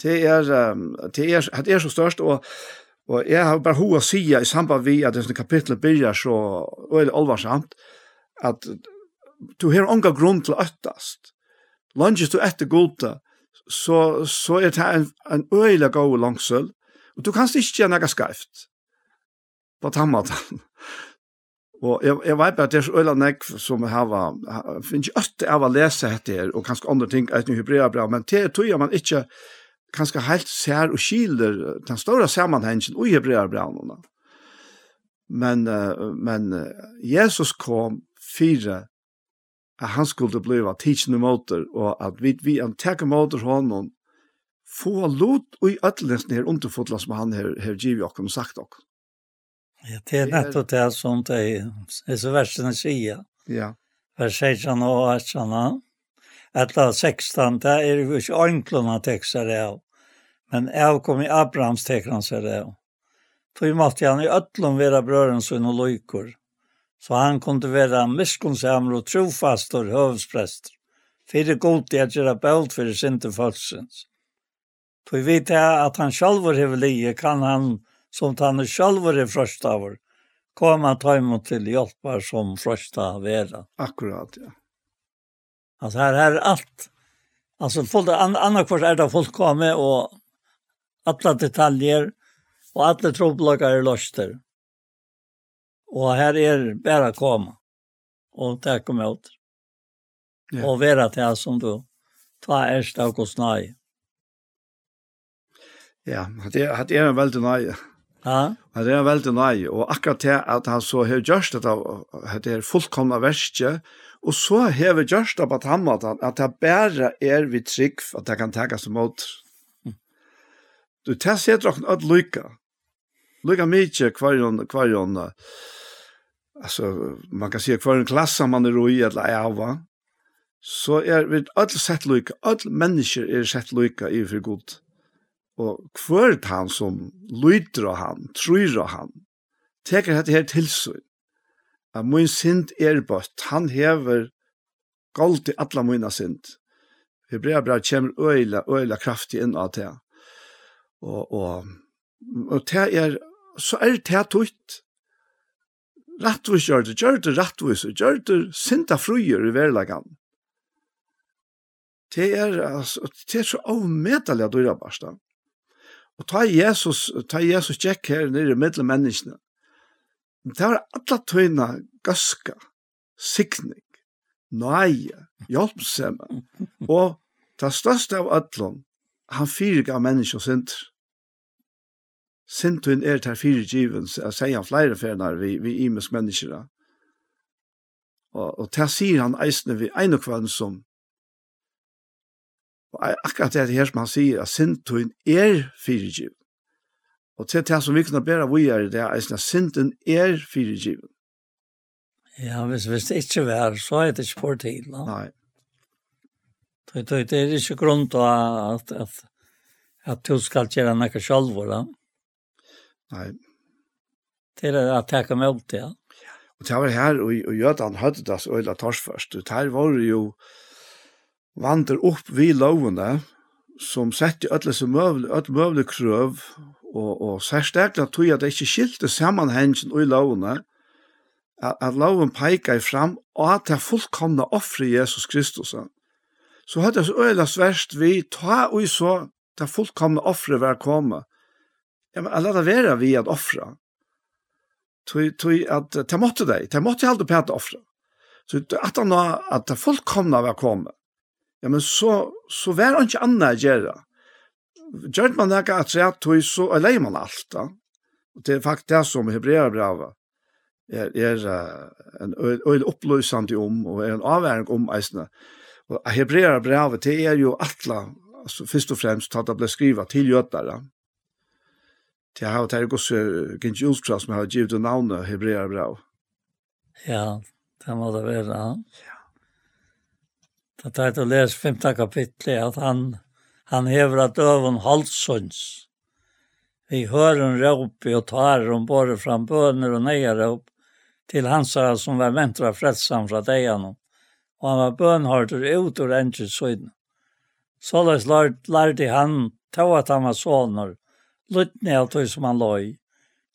Det er, um, det er, det er så størst, og, og jeg har bare hoa sida i samband vi at denne kapitlet byrjar så, øyelig alvarsamt, at du har unga grunn til å øttast. Langes du etter goda, så, så er det en, en øyelig god langsøl, og du kanst ikke gjøre noe skreft på tammaten. og jeg, jeg vet bare at det er så øyelig nek som jeg har, jeg finner ikke øst av å lese dette her, og kanskje andre ting etter ikke hebrea bra, men det tror jeg man ikke kanskje helt ser og skiler den store sammenhengen i hebrea bra. Men, men Jesus kom fire at han skulle bliva tidsne motor, og at vi, vi an teka motor honom, få lot og i ødelesen her underfotla som han her, her giv og sagt okkom. Ja, det er nettopp det som det er så versene sier. Ja. Vers 16 og 18. Etla 16, det er jo ikke ordentlig han tekster det av. Men jeg kom i Abrahams tekster det av. Tog måtte han i ötlom vera brøren sin og lojkor så han kunde vara miskunnsammer och trofast och hövspräster. För det god att göra bält för sin till födsens. För vi vet att han själv har lie kan han som han själv är första av komma ta emot till hjälpar som frösta vera. Akkurat, ja. Alltså här är allt. Alltså fullt, an, annars är det fullkomligt och alla detaljer och alla troblockar är löster. Og her er bare å komme og takke meg ut. Ja. Og være til som du tar erst av hos nøye. Ja, det er, det er en veldig nøye. Ja. Det er veldig nøye. Og akkurat det at han så har gjørst det, at det er fullkomna verste, og så har vi gjørst det på at han måtte, at det bare er vi trygg at det kan takke seg mot. Du, det ser dere at lykke. Lykke mye hver hver alltså man kan se kvar en klass man är i eller ja va så är vi all sett lika all människor är sett lika i för god och kvar han som lyder av han tror av han teker det här till sig att min synd är bort. Han häver galt i alla mina synd. Hebreabra kommer øyla, øyla kraftig inn av det. Og, og, og det er, så er det tutt, Rattvis gjør det, gjør det rattvis, gjør det sinta fruer i verlagan. Det er, altså, det er så avmedelig at du er bare Og ta Jesus, ta Jesus tjekk her nere i middelmenneskene. Det var alla tøyna gaska, sikning, nøye, hjelpsemme, og det største av ødlom, han fyrga mennesker sinter. Sintun er til fire givens, jeg sier han flere ferner vi, vi imes mennesker. Og, og til sier han eisne vi ein og kvann som, og akkurat det her som han sier, at sintun er fire given. Og til det som vi kunne bære vi er det, er eisene, sintun er fire given. Ja, hvis, hvis det ikke var, så er det ikke for tid. No? Nei. Det, det, det er ikke grunn til at, at, at, at du skal gjøre noe selv, da. Nei Nei. Til å takke meg opp til, ja. Og det var her, og, og Jødan hadde det så øyla torsførst. Det her var jo vandre opp vi lovene, som sette alle som møvlig, alle møvlig krøv, og, og særstekla tog at det ikke skilte sammenhengen i lovene, at, at loven peikar fram, og at det fullkomna offre Jesus Kristus. Så hadde det så øyla sverst vi, ta og så, det fullkomna offre var kommet, Ja, men alla det vera vi att offra. Tui tui att ta måtte dig, ta måtte halda på att offra. Så at han att det fullkomna var komma. Ja, men så så var han inte anna göra. Gjort man det at säga tui så eller man alt da. Og det är faktiskt som Hebreerbrevet er, er en øyne oppløsende om, og er en avværing om eisene. Og Hebrea brevet, det er jo atle, altså først og fremst, at det ble skrivet til jødere til det tær gosse kinji ultras med ha givet navnet hebrear bra. Ja, det må det være, ja. Det er til å lese femte kapitlet, at han, han hever at øven halsøns. Vi hører en råpe og tar om både fram bøner og nøyeråp til hansara som var ventra frelsan fra deian. Og han var bønhørter ut rent i søyden. Såleis lærte han, til at han var sånner, lyttne av det som han låg.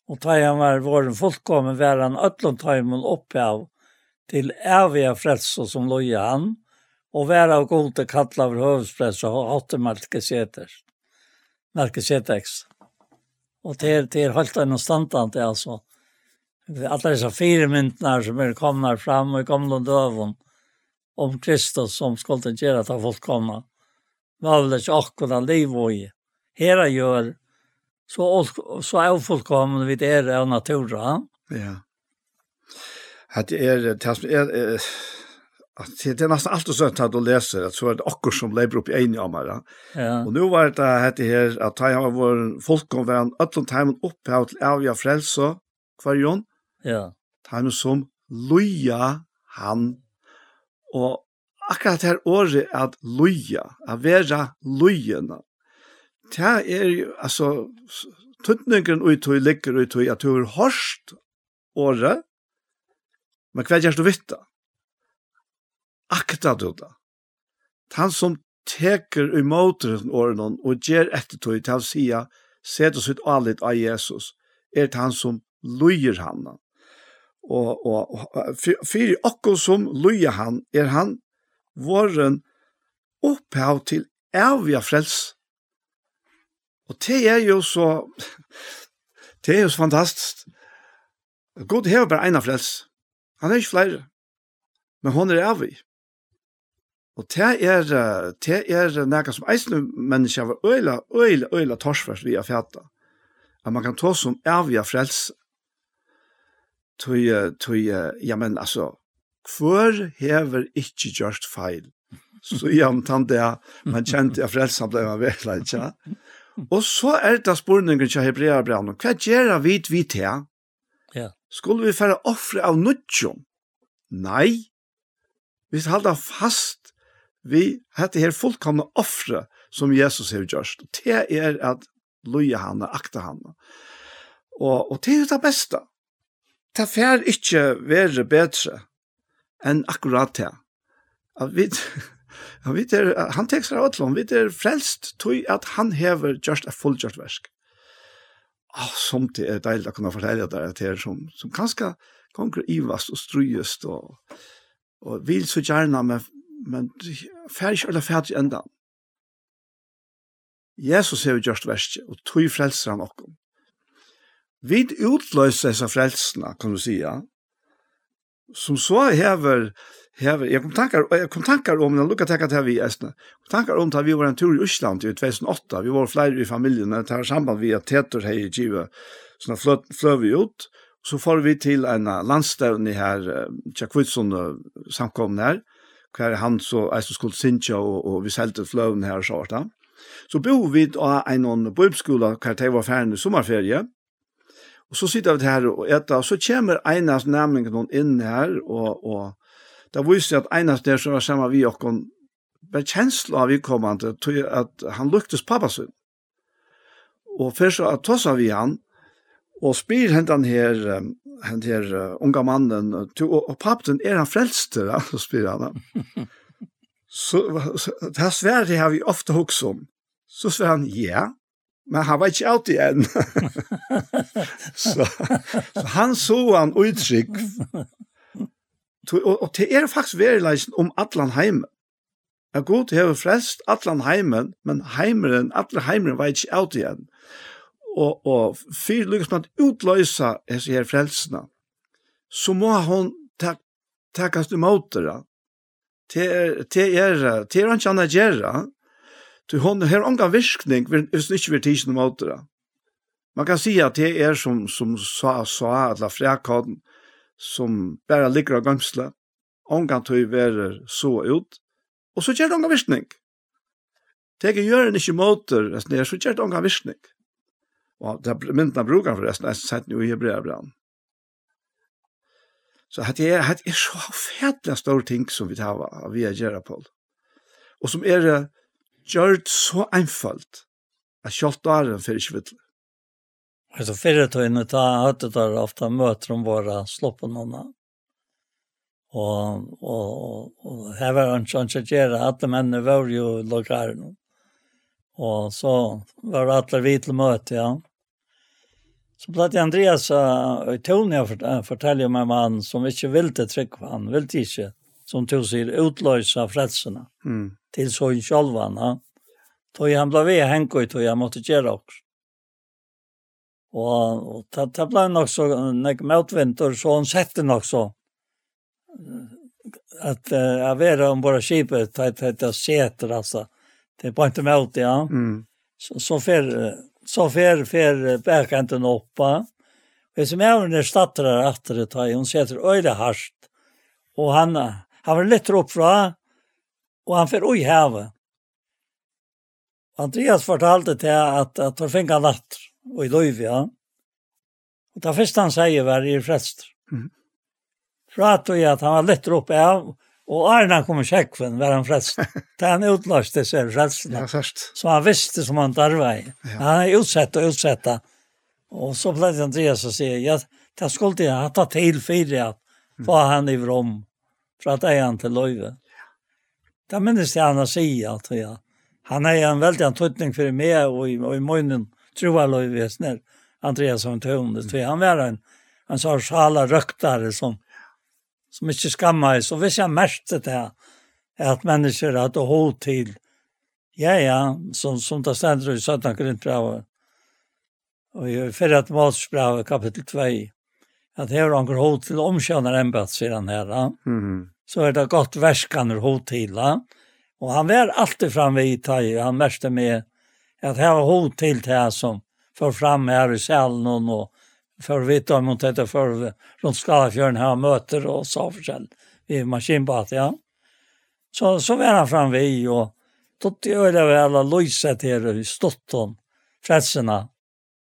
Og da han var våren fullkommen, var han øtlundtøymen oppe av til evige frelse som låg han, og var av gode kallar over høvespresse og hatt merkeseter. Merkeseteks. Og det er, det er holdt en standant, altså. Alla dessa fyra myndnar som är komna fram och i gamla dövon om Kristus som skulle göra att ha fått komma. Var väl ett akkurat liv och i. Hela gör Så, så er fullkommen vid er av naturen. Ja. At er, det er, er, at det är nästan allt sånt att du läser att så är det också som lever upp i en av mig. Ja. Och nu var det här här att jag har vår folkomvärn öllom tajmen upp här till avja frälsa kvarjon. Ja. Tajmen som loja han och akkurat här året att loja, att vara lojena, det er jo, altså, tuttningen ut og ligger ut og at du har hørst året, men hva gjør du vitt da? Akta du da. Han som teker imot åren og gjør etter tog til å si sett oss ut allit av Jesus, er det han som løyer han. Og, og, og for akkurat som løyer han, er han våren opphav til evige frelse Og det er jo så, det er jo så fantastisk. God hever bare en frels. Han er ikke flere. Men hon er av. Og det er, det er noe som eisne mennesker var øyla, øyla, øyla torsvers via fjata. At man kan ta som av i frels. Tui, tui, ja, men altså, hver hever ikke gjørst feil. Så igjen tante jeg, man kjente jeg frelsen ble man vekla, ikke? Og så er det spurningen til Hebreabraun, hva gjør vi vi til? Ja. Skulle vi fære offre av nudjon? Nei. Vi skal holde fast vi hette her fullkomne offre som Jesus har gjort. Det er at loja og akta han. Og, og det er det beste. Det fær ikke være bedre enn akkurat det. At vi, Ja, vi er, han tekst av Adlon, vi er frelst tog at han hever just a fullgjort versk. Oh, som det er deilig å kunne fortelle deg at det er som, som kanskje konger ivast og strujest og, og vil så gjerne, men, men ferdig eller ferdig enda. Jesus hever just versk, og tog frelser han okkom. Vi utløser disse frelsene, kan du sige, som så hever, hever jeg kom tankar, jeg kom tankar om, jeg lukka tekka til vi i Estene, kom tankar om at vi var en tur i Øsland i 2008, vi var flere i familien, det har samband vi at Teter hei i Kiva, så da fløv vi ut, så får vi til en landstevne her, Tjakvitsson samkomne her, hver han så, jeg som skulle sinja, og, og vi selte fløvene her og sånt, Så bo vi av en bøybskola hver det var ferdig sommerferie, Og så sitter vi her og etter, og så kommer Einars nærming noen inn her, og, og da viser at av der som var sammen vi og kom, med kjensler av vedkommende til at han luktes pappa sin. Og først så tossa vi han, og spyr hentan her, hent her uh, unga mannen, til, og, og pappen, er han frelster? Så spyr han. så, så det er svært det har vi ofte hoksom. Så svär han, ja men han var ikke alltid igjen. så, så han så han uttrykk. Og, og det er faktisk verileisen om atlan heimen. Jeg god til å frelst atlan heimen, men heimeren, atlan heimeren var ikke alltid igjen. Og, og fyrt lykkes man utløysa disse her frelsene, så må hun tak, takkast imot det. Det er, det er, det er han ikke annet gjøre, til hon har onga viskning hvis det ikke vil tisen om återe. Man kan si at det er som, som sa, sa, eller frækkoden, som bare ligger av gømsle, ongan tog være så ut, og så gjør det onga virkning. Teg gjør en ikke måter, så gjør det onga viskning. Og det er myndene bruker forresten, jeg har sett noe i Hebreabran. Så det er, det er så fætlig store ting som vi tar av vi er gjør på. Og som er det, gjørt så einfalt at kjalt åren fyrir ikke vidt. Altså fyrir tøyne ta høyte der ofta møter om våre slåpenene. Og, og, og og her var han sånn som gjør at alle mennene var jo lokalen. Og så var alle vidt til møte, ja. Så platt det Andreas uh, i Tonia fortelle om en mann som ikke ville trykke på han, ville ikke som tog sig utlösa frälserna mm. til till sån självarna. Då han ble ved hänkoj då jeg måtte gjøre også. Og, og det, det ble nok så nek motvinter, så han sette nok så at uh, jeg var om bare skipet, det er det seter, altså. Det er bare ikke mot, ja. Mm. Så, så fer, så fer, fer bækenten ja. Hvis jeg med henne statter her etter det, hun seter øyre hardt, og han, Han var lettere opp fra, og han fer ui heve. Andreas fortalte til at, at han finner natt, og i løyv, ja. Og det første han sier var i frelster. Mm. Prat at han var lettere opp av, og Arna kom i kjekkven, var han frelst. Da han utlaste seg frelsen. Ja, først. Så han visste som han tarva i. Ja. Han er utsett og utsett. Og så ble Andreas å si, ja, det skulle jeg ha tatt til fire, at få han i vrom fra deg han til løyve. Det minnes jeg han å si, at jag han er en veldig antutning for meg, og i, og i munnen tror jag löjve snäll Andreas som tog det. Han var en en sånn sjala røktare som som ikke skammer så hvis jeg merkte det här att människor hade håll till ja ja som som det stender i 17 korintbrevet og i förra Timoteus brev kapitel 2 att det är til omkjønner till omkännar ämbet sedan här. Mm. Så är det gott värskan hot till. Och han var alltid framme i taj. Han märkte med att här var hot til det här som för fram her i salen och för vitt om mot detta för runt her här möter och så forskjell i maskinbat, ja. Så, så var han framme i och då gjorde jag väl alla lojset här i Stotton, frälserna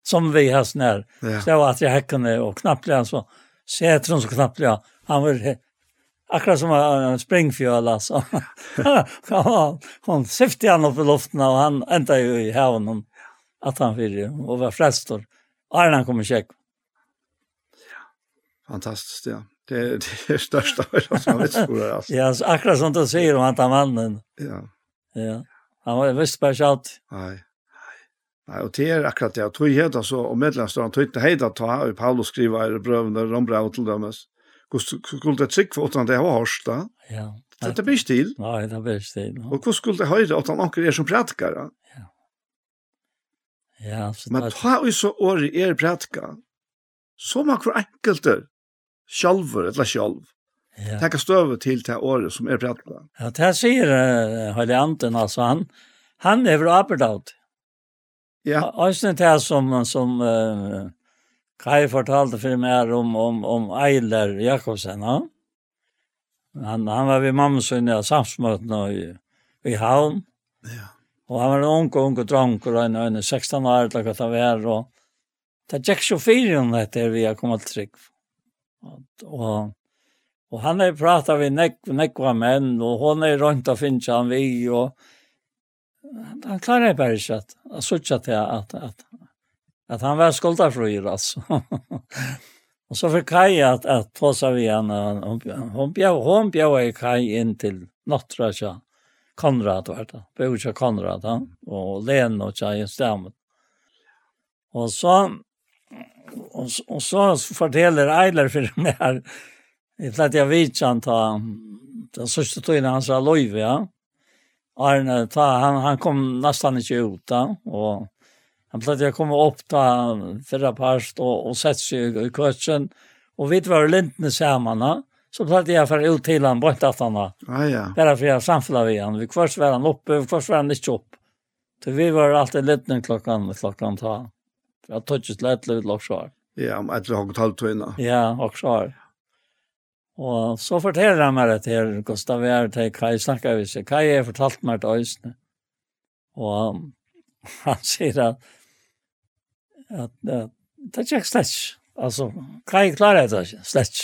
som vi har sån här. Ja. Så jag var att jag häckade och knappliga så sätter hon så knappliga. Han var akkurat som en springfjöl alltså. hon syftade han upp i luften och han ända ju i havnen att han fyrde och var frästor. Arne han kommer check. Ja. Fantastiskt ja. Det är det är största som vet skola alltså. Ja, så akkurat som du säger om att han mannen. Ja. Ja. Han var visst bara Nej. Nei, og det er akkurat det. Tog heit heter og och tog ikke heit at ta, og Paulus skriver i brøvene, rombra og dem. dømes. Skulle det trygg for åttan det var hørst da? Ja. Det er best til. Nei, det er best til. Og hvordan skulle det høyre åttan anker er som prætkar? Ja. Ja, så Men ta jo så året er prætkar, så man for enkelte, sjalver, eller sjalv. Ja. Tacka støve till det året som er prætkar. Ja, det sier uh, Høyleanten, altså, han, han er vrapert av det. Ja. Øystein det som, som uh, Kai fortalte for meg om, om, om Eiler Jakobsen, ja? Han, han var ved mamma sin i samsmøtene i, i havn. Ja. Og han var en ung, ung og drank, og en en 16 år, eller hva det var, og det gikk så fire om dette vi har kommet til trygg. Og, og han har pratet med nek, nekva menn, og hun er rundt og finner han vi, og han klarar bara inte att att söka att att att han var ju alltså. och så fick Kai att att ta sig vi han hon bjöd hon i Kai in till nattra så Konrad var det. Bjöd Konrad han och Len och i stämmer. Och så och, och så fortäller Eiler för mig här. Det att jag vet han ta den sista tiden han sa Loive, ja. Arne, ta, han, han kom nästan inte ut då. Och han plötsligt kom upp då förra parst och, och sett sig i kursen. Och vi var lintna samman. Så plötsligt jag för ut till han bort att han var. Ah, ja. Bara för jag samfla vi han. Vi kvart var han uppe, vi kvart var han inte upp. Så vi var alltid lintna klockan, klockan ta. Jag tog ett lätt lite locksvar. Ja, om ett lag och ett halvt Ja, också. Og så forteller han meg det her, Gustav er til Kai, snakker vi seg. Kai har fortalt meg til Øysene. Og han sier at, at, at det er ikke slett. Altså, Kai klarer det ikke, slett.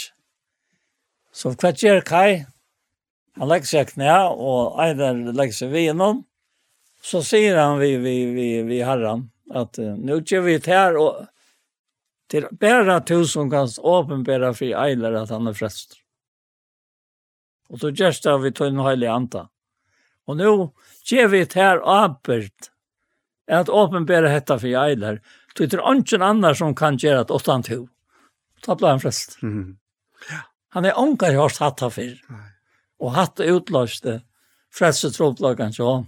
Så hva gjør Kai? Han legger seg knæ, og Eider legger seg ved innom. Så sier han vi, vi, vi, vi herren, at uh, nå gjør vi det her, og til bæra tusen kan åpenbæra for eiler at han er frest. Og så gjørs det vi tog en heilig anta. Og nå gjør vi et her apert at åpenbære hetta for eiler. Så det er ingen annar som kan gjøre et åttan to. Da ble han frest. Mm. Han er ångar hørt hatt av her Og hatt utløste frelse troplagan til ham.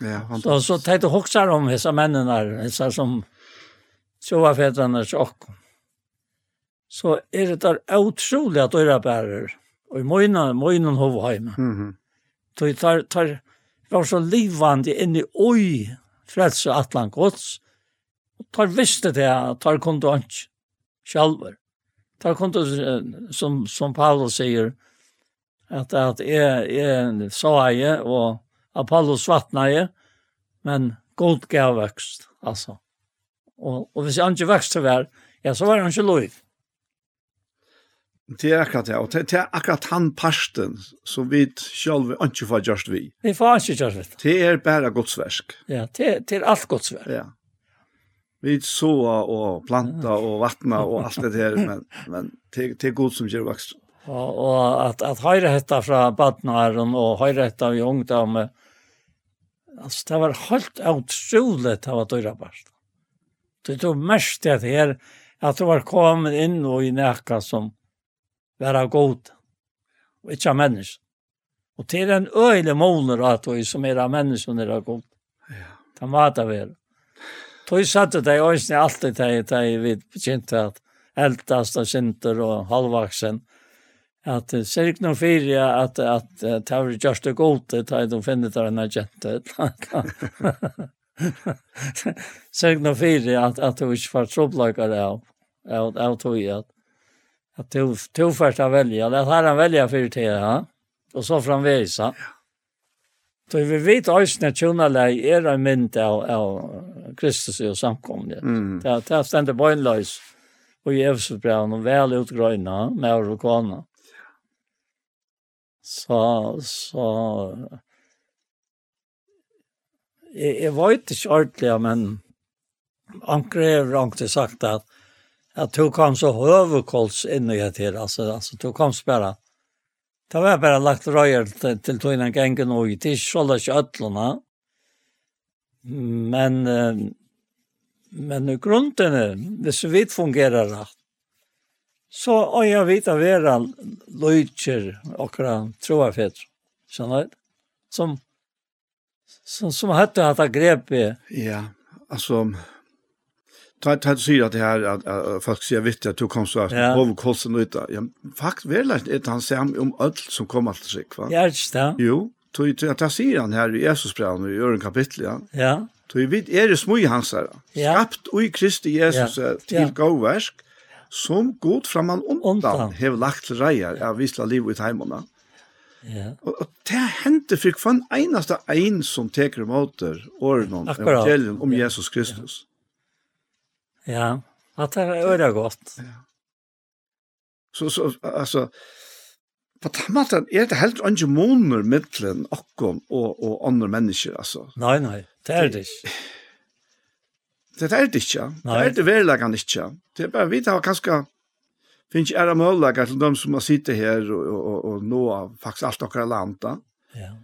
Ja, han... Så, så tenkte jeg også om disse mennene, disse som så var fedrene til åkken så er det der utrolig at øyre bærer. Og i møyne, møyne hovheim. Mm -hmm. Så tar, tar, var så livvandig inn i øy, frelse atlan gods, og tar visste det, tar konto han sjalver. Tar konto, som, som Paulus sier, at, at jeg, jeg sa jeg, og Apollos vattna jeg, men god gav vekst, altså. Og, og hvis jeg ikke vekst til vær, ja, så var han ikke lov. Det er akkurat det, og det er akkurat han parsten som vi selv ikke får gjørst vi. Vi får ikke gjørst det. Det er bare godsversk. Ja, det er alt godsverk. Ja. Vi så og planta og vattna og alt det her, men, men det er god som gjør vokst. Og, og at, at høyre hetta fra badnaren og høyre hetta i ungdom, altså det var helt utrolig det var døyra parsten. Det tog mest det her, at det var kommet inn og i nækka som være god, og ikke av mennesker. Og til en øyne måler at du som er av mennesken er god. Ja. Det var det vel. Tøy satte det i øyne alltid til jeg, vi begynte at eldast og sinter og halvvaksen. At det ser ikke noe fire at, at, at det var just det gode da de finner det en jente. ser ikke noe fire at, at du ikke får trobløkere av, av, av tøy at att du du första välja det här han välja för det ja och så framvisa Så vi vet også når tjonaleg er en mynd av, av Kristus og samkommet. Mm. Det, det er stendt bøgnløys og i Efsebreven og vel utgrøyna med orkana. Så, så jeg, jeg vet ikke ordentlig, men Anker har sagt at at du kom så överkolls inn i det här. Alltså, alltså du kom bare, Det var bara lagt røyer till, til tog innan gängen och i så sålda köttlorna. Men, men i grunden är, hvis vi fungerar rätt, så har jag vita vera löjtjer och troafetter. skjønner du? Som, som, som hette att ha. Ja, alltså ta ta du sig att det här at, at folk sier vitt att du kom så ja. over kolsen ut där. Ja, vel er att han sier om alt som kom alt sig va. Ja, just det. Jo, tog at att sier han här i Jesus brev i öron kapittel, ja. Ja. Tog vi är det smui hans här. Skapt i Kristi Jesus till gåvärsk som god framan undan hev lagt rejer av visla liv ut heimona. Ja. Og, og det hendte for hver eneste ein som teker imot åren om evangelium om Jesus Kristus. Ja. Ja, att det är öra gott. Ja. Så så alltså på tamatan är det helt andra måneder mellan okkon och och andra människor alltså. Nej nej, det är det. Det är det inte. Det er det verleggen kan inte. Det är bara vi tar kanskje, finns ikke ære möjligheter til de som har sitter här och och och nå faktiskt allt och landa. Ja.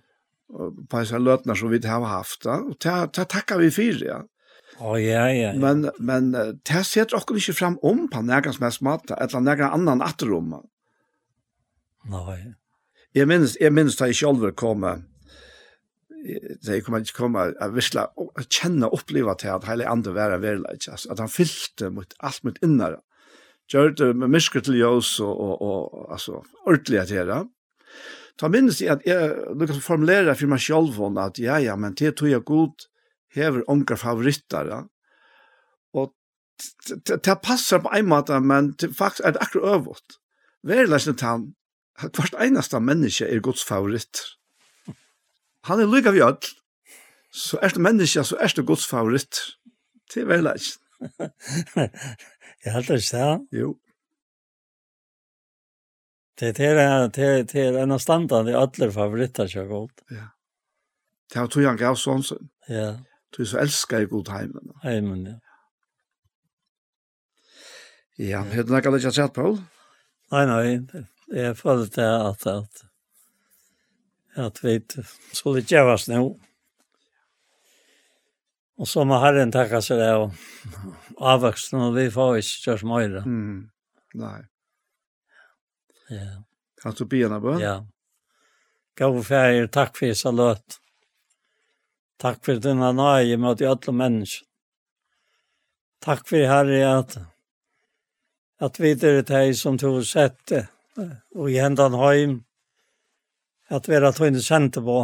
Och på så løtene som vi har haft och det, det tackar vi för det. Ja Oh, ja, ja, ja. Men, men det setter dere ikke frem om på nærkens mest mat, eller nærkens annen atterom. Nei. Jeg minnes, jeg minnes da jeg selv kom, da jeg kom, ikke kom, jeg visste, å kjenne og oppleve til at hele andre var en verleik, at han fylte mot alt mitt innere. Gjør det med mysker til jøs og, og, og altså, ordentlig til det. Da minnes jeg at jeg lukket å formulere for meg selv at ja, ja, men det tog jeg godt, hever onker favoritter, ja. Og det passer på en måte, men faktisk er det akkurat øvått. Værleisen til han, hvert eneste menneske er Guds favoritt. Han er lykka vi öll, så er det menneske, så er det Guds favoritt. Det er værleisen. Jeg heldur ikke det. Jo. Det er det det er en av standene, i alla favoriter jag gått. Ja. Det har tog han gav sån. Ja. Du så elskar jeg god heimen. Heimen, ja. Ja, har du noe litt jeg sett, Paul? Nei, nei, jeg føler det at at at vi skulle litt jævast nå. Og så må herren takke seg det og avvoksen, og vi får ikke kjørs møyre. Mm. Nei. Ja. Kan du be henne bøn? Ja. Gå og fjer, takk for jeg så løtt. Takk for denne nøye mot de alle mennesker. Takk for Herre at, at vi er deg som du har sett det, og i hendene heim, at vi er at hun sendte på,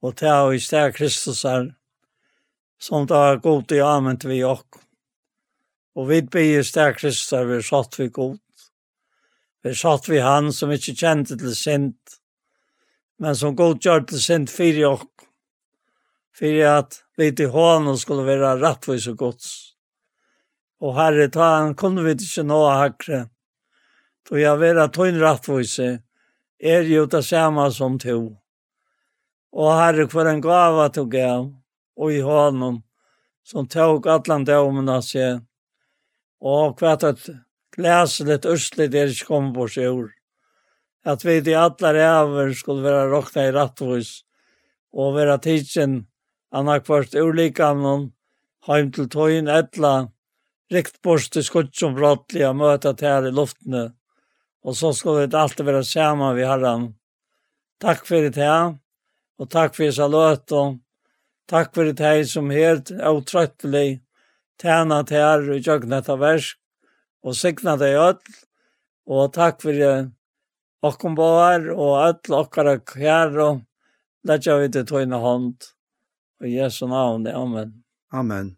og til å i sted Kristus er, som det er god i amen vi og. Og vi blir i sted Kristus er vi satt vi god. Vi satt vi han som ikke kjente til sint, men som god gjør til sint fire og för att vi till honom skulle vara rättvis och gods. Och herre, ta han kunde vi inte nå hackre. Då jag vill att hon rättvis är ju det samma som to. Och herre, för en gava tog jag och i honom som tog allan domen av sig. Och kvart att gläsligt östligt är inte kommit på sig ur. Att vi till alla räver skulle vara råkna i rättvis och vara tidsen anna kvart ur likamnon, heim til tøyen etla, rikt bort til skuttsum brottliga møta tær i luftene, og så skal vi alltid være sammen vi herran. Takk for det her, og takk for så løt, og takk for det her som helt utrøttelig tjena tær og jøgnet av versk, og signa deg ødel, og takk for det okkom bar, og ødel okkara kjær, og letja vi til tøyne hånd. Og Jesu navn, amen. Amen.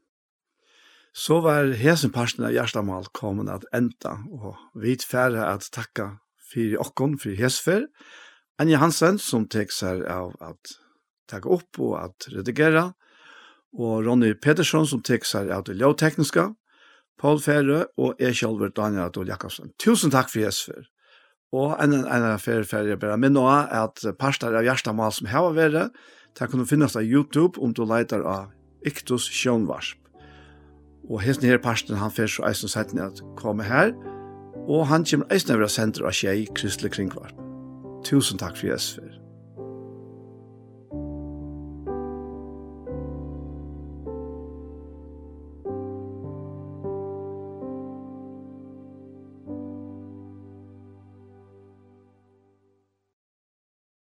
Så var hesen parten av hjertemål kommet at enda, og vi færre at takka fyrir okkon, fyrir hesfer. Anja Hansen, som tek seg av at takka opp og at redigera, og Ronny Pedersen, som tek seg av det lovtekniska, Paul Færre og jeg selv, Daniel Adol Jakobsen. Tusen takk for hesfer. Og en, en, en affære færre bare minne at parter av Gjerstamal som har vært, Det kan du finnes av YouTube om du leitar av Iktus Sjønvarsp. Og hesten her parsten han fer så eisen setten at komme her, og han kommer eisen over senter av Kjei Kristelig Kringvarp. Tusen takk for Jesper.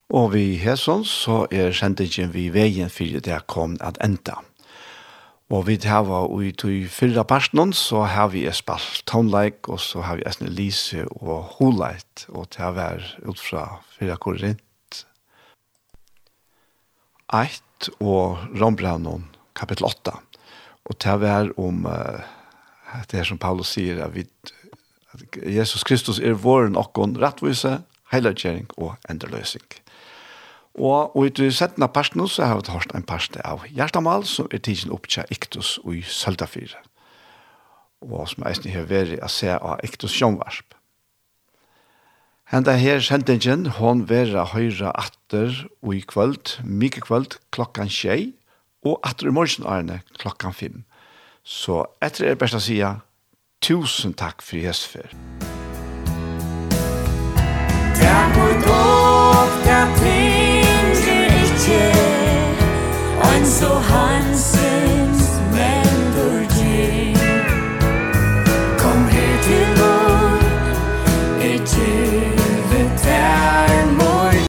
Og vi hesson så er sendingen vi veien for det kom at enda. Og vi har i tog fyrra personen så har vi spalt tonleik og så har vi esne lise og holeit og det har vært ut fra fyrra korint. Eit og Rombraunon kapittel 8. Og det har vært om uh, det som Paulus sier at, vi, at Jesus Kristus er våren okkon rettvise, heilagjering og enderløsing. Og, og i settene parten så har vi hørt en parste av Hjertamal, som er tidsen opp til Iktus og i Søltafire. Og som jeg har vært å se av Iktus Sjønvarp. Henda her sendingen, hon vera høyra atter og i kvöld, mykje kvöld, klokkan tjei, og atter i morgen arne klokkan fem. Så etter er best å sija, tusen takk for hestfer. Takk for so Hansen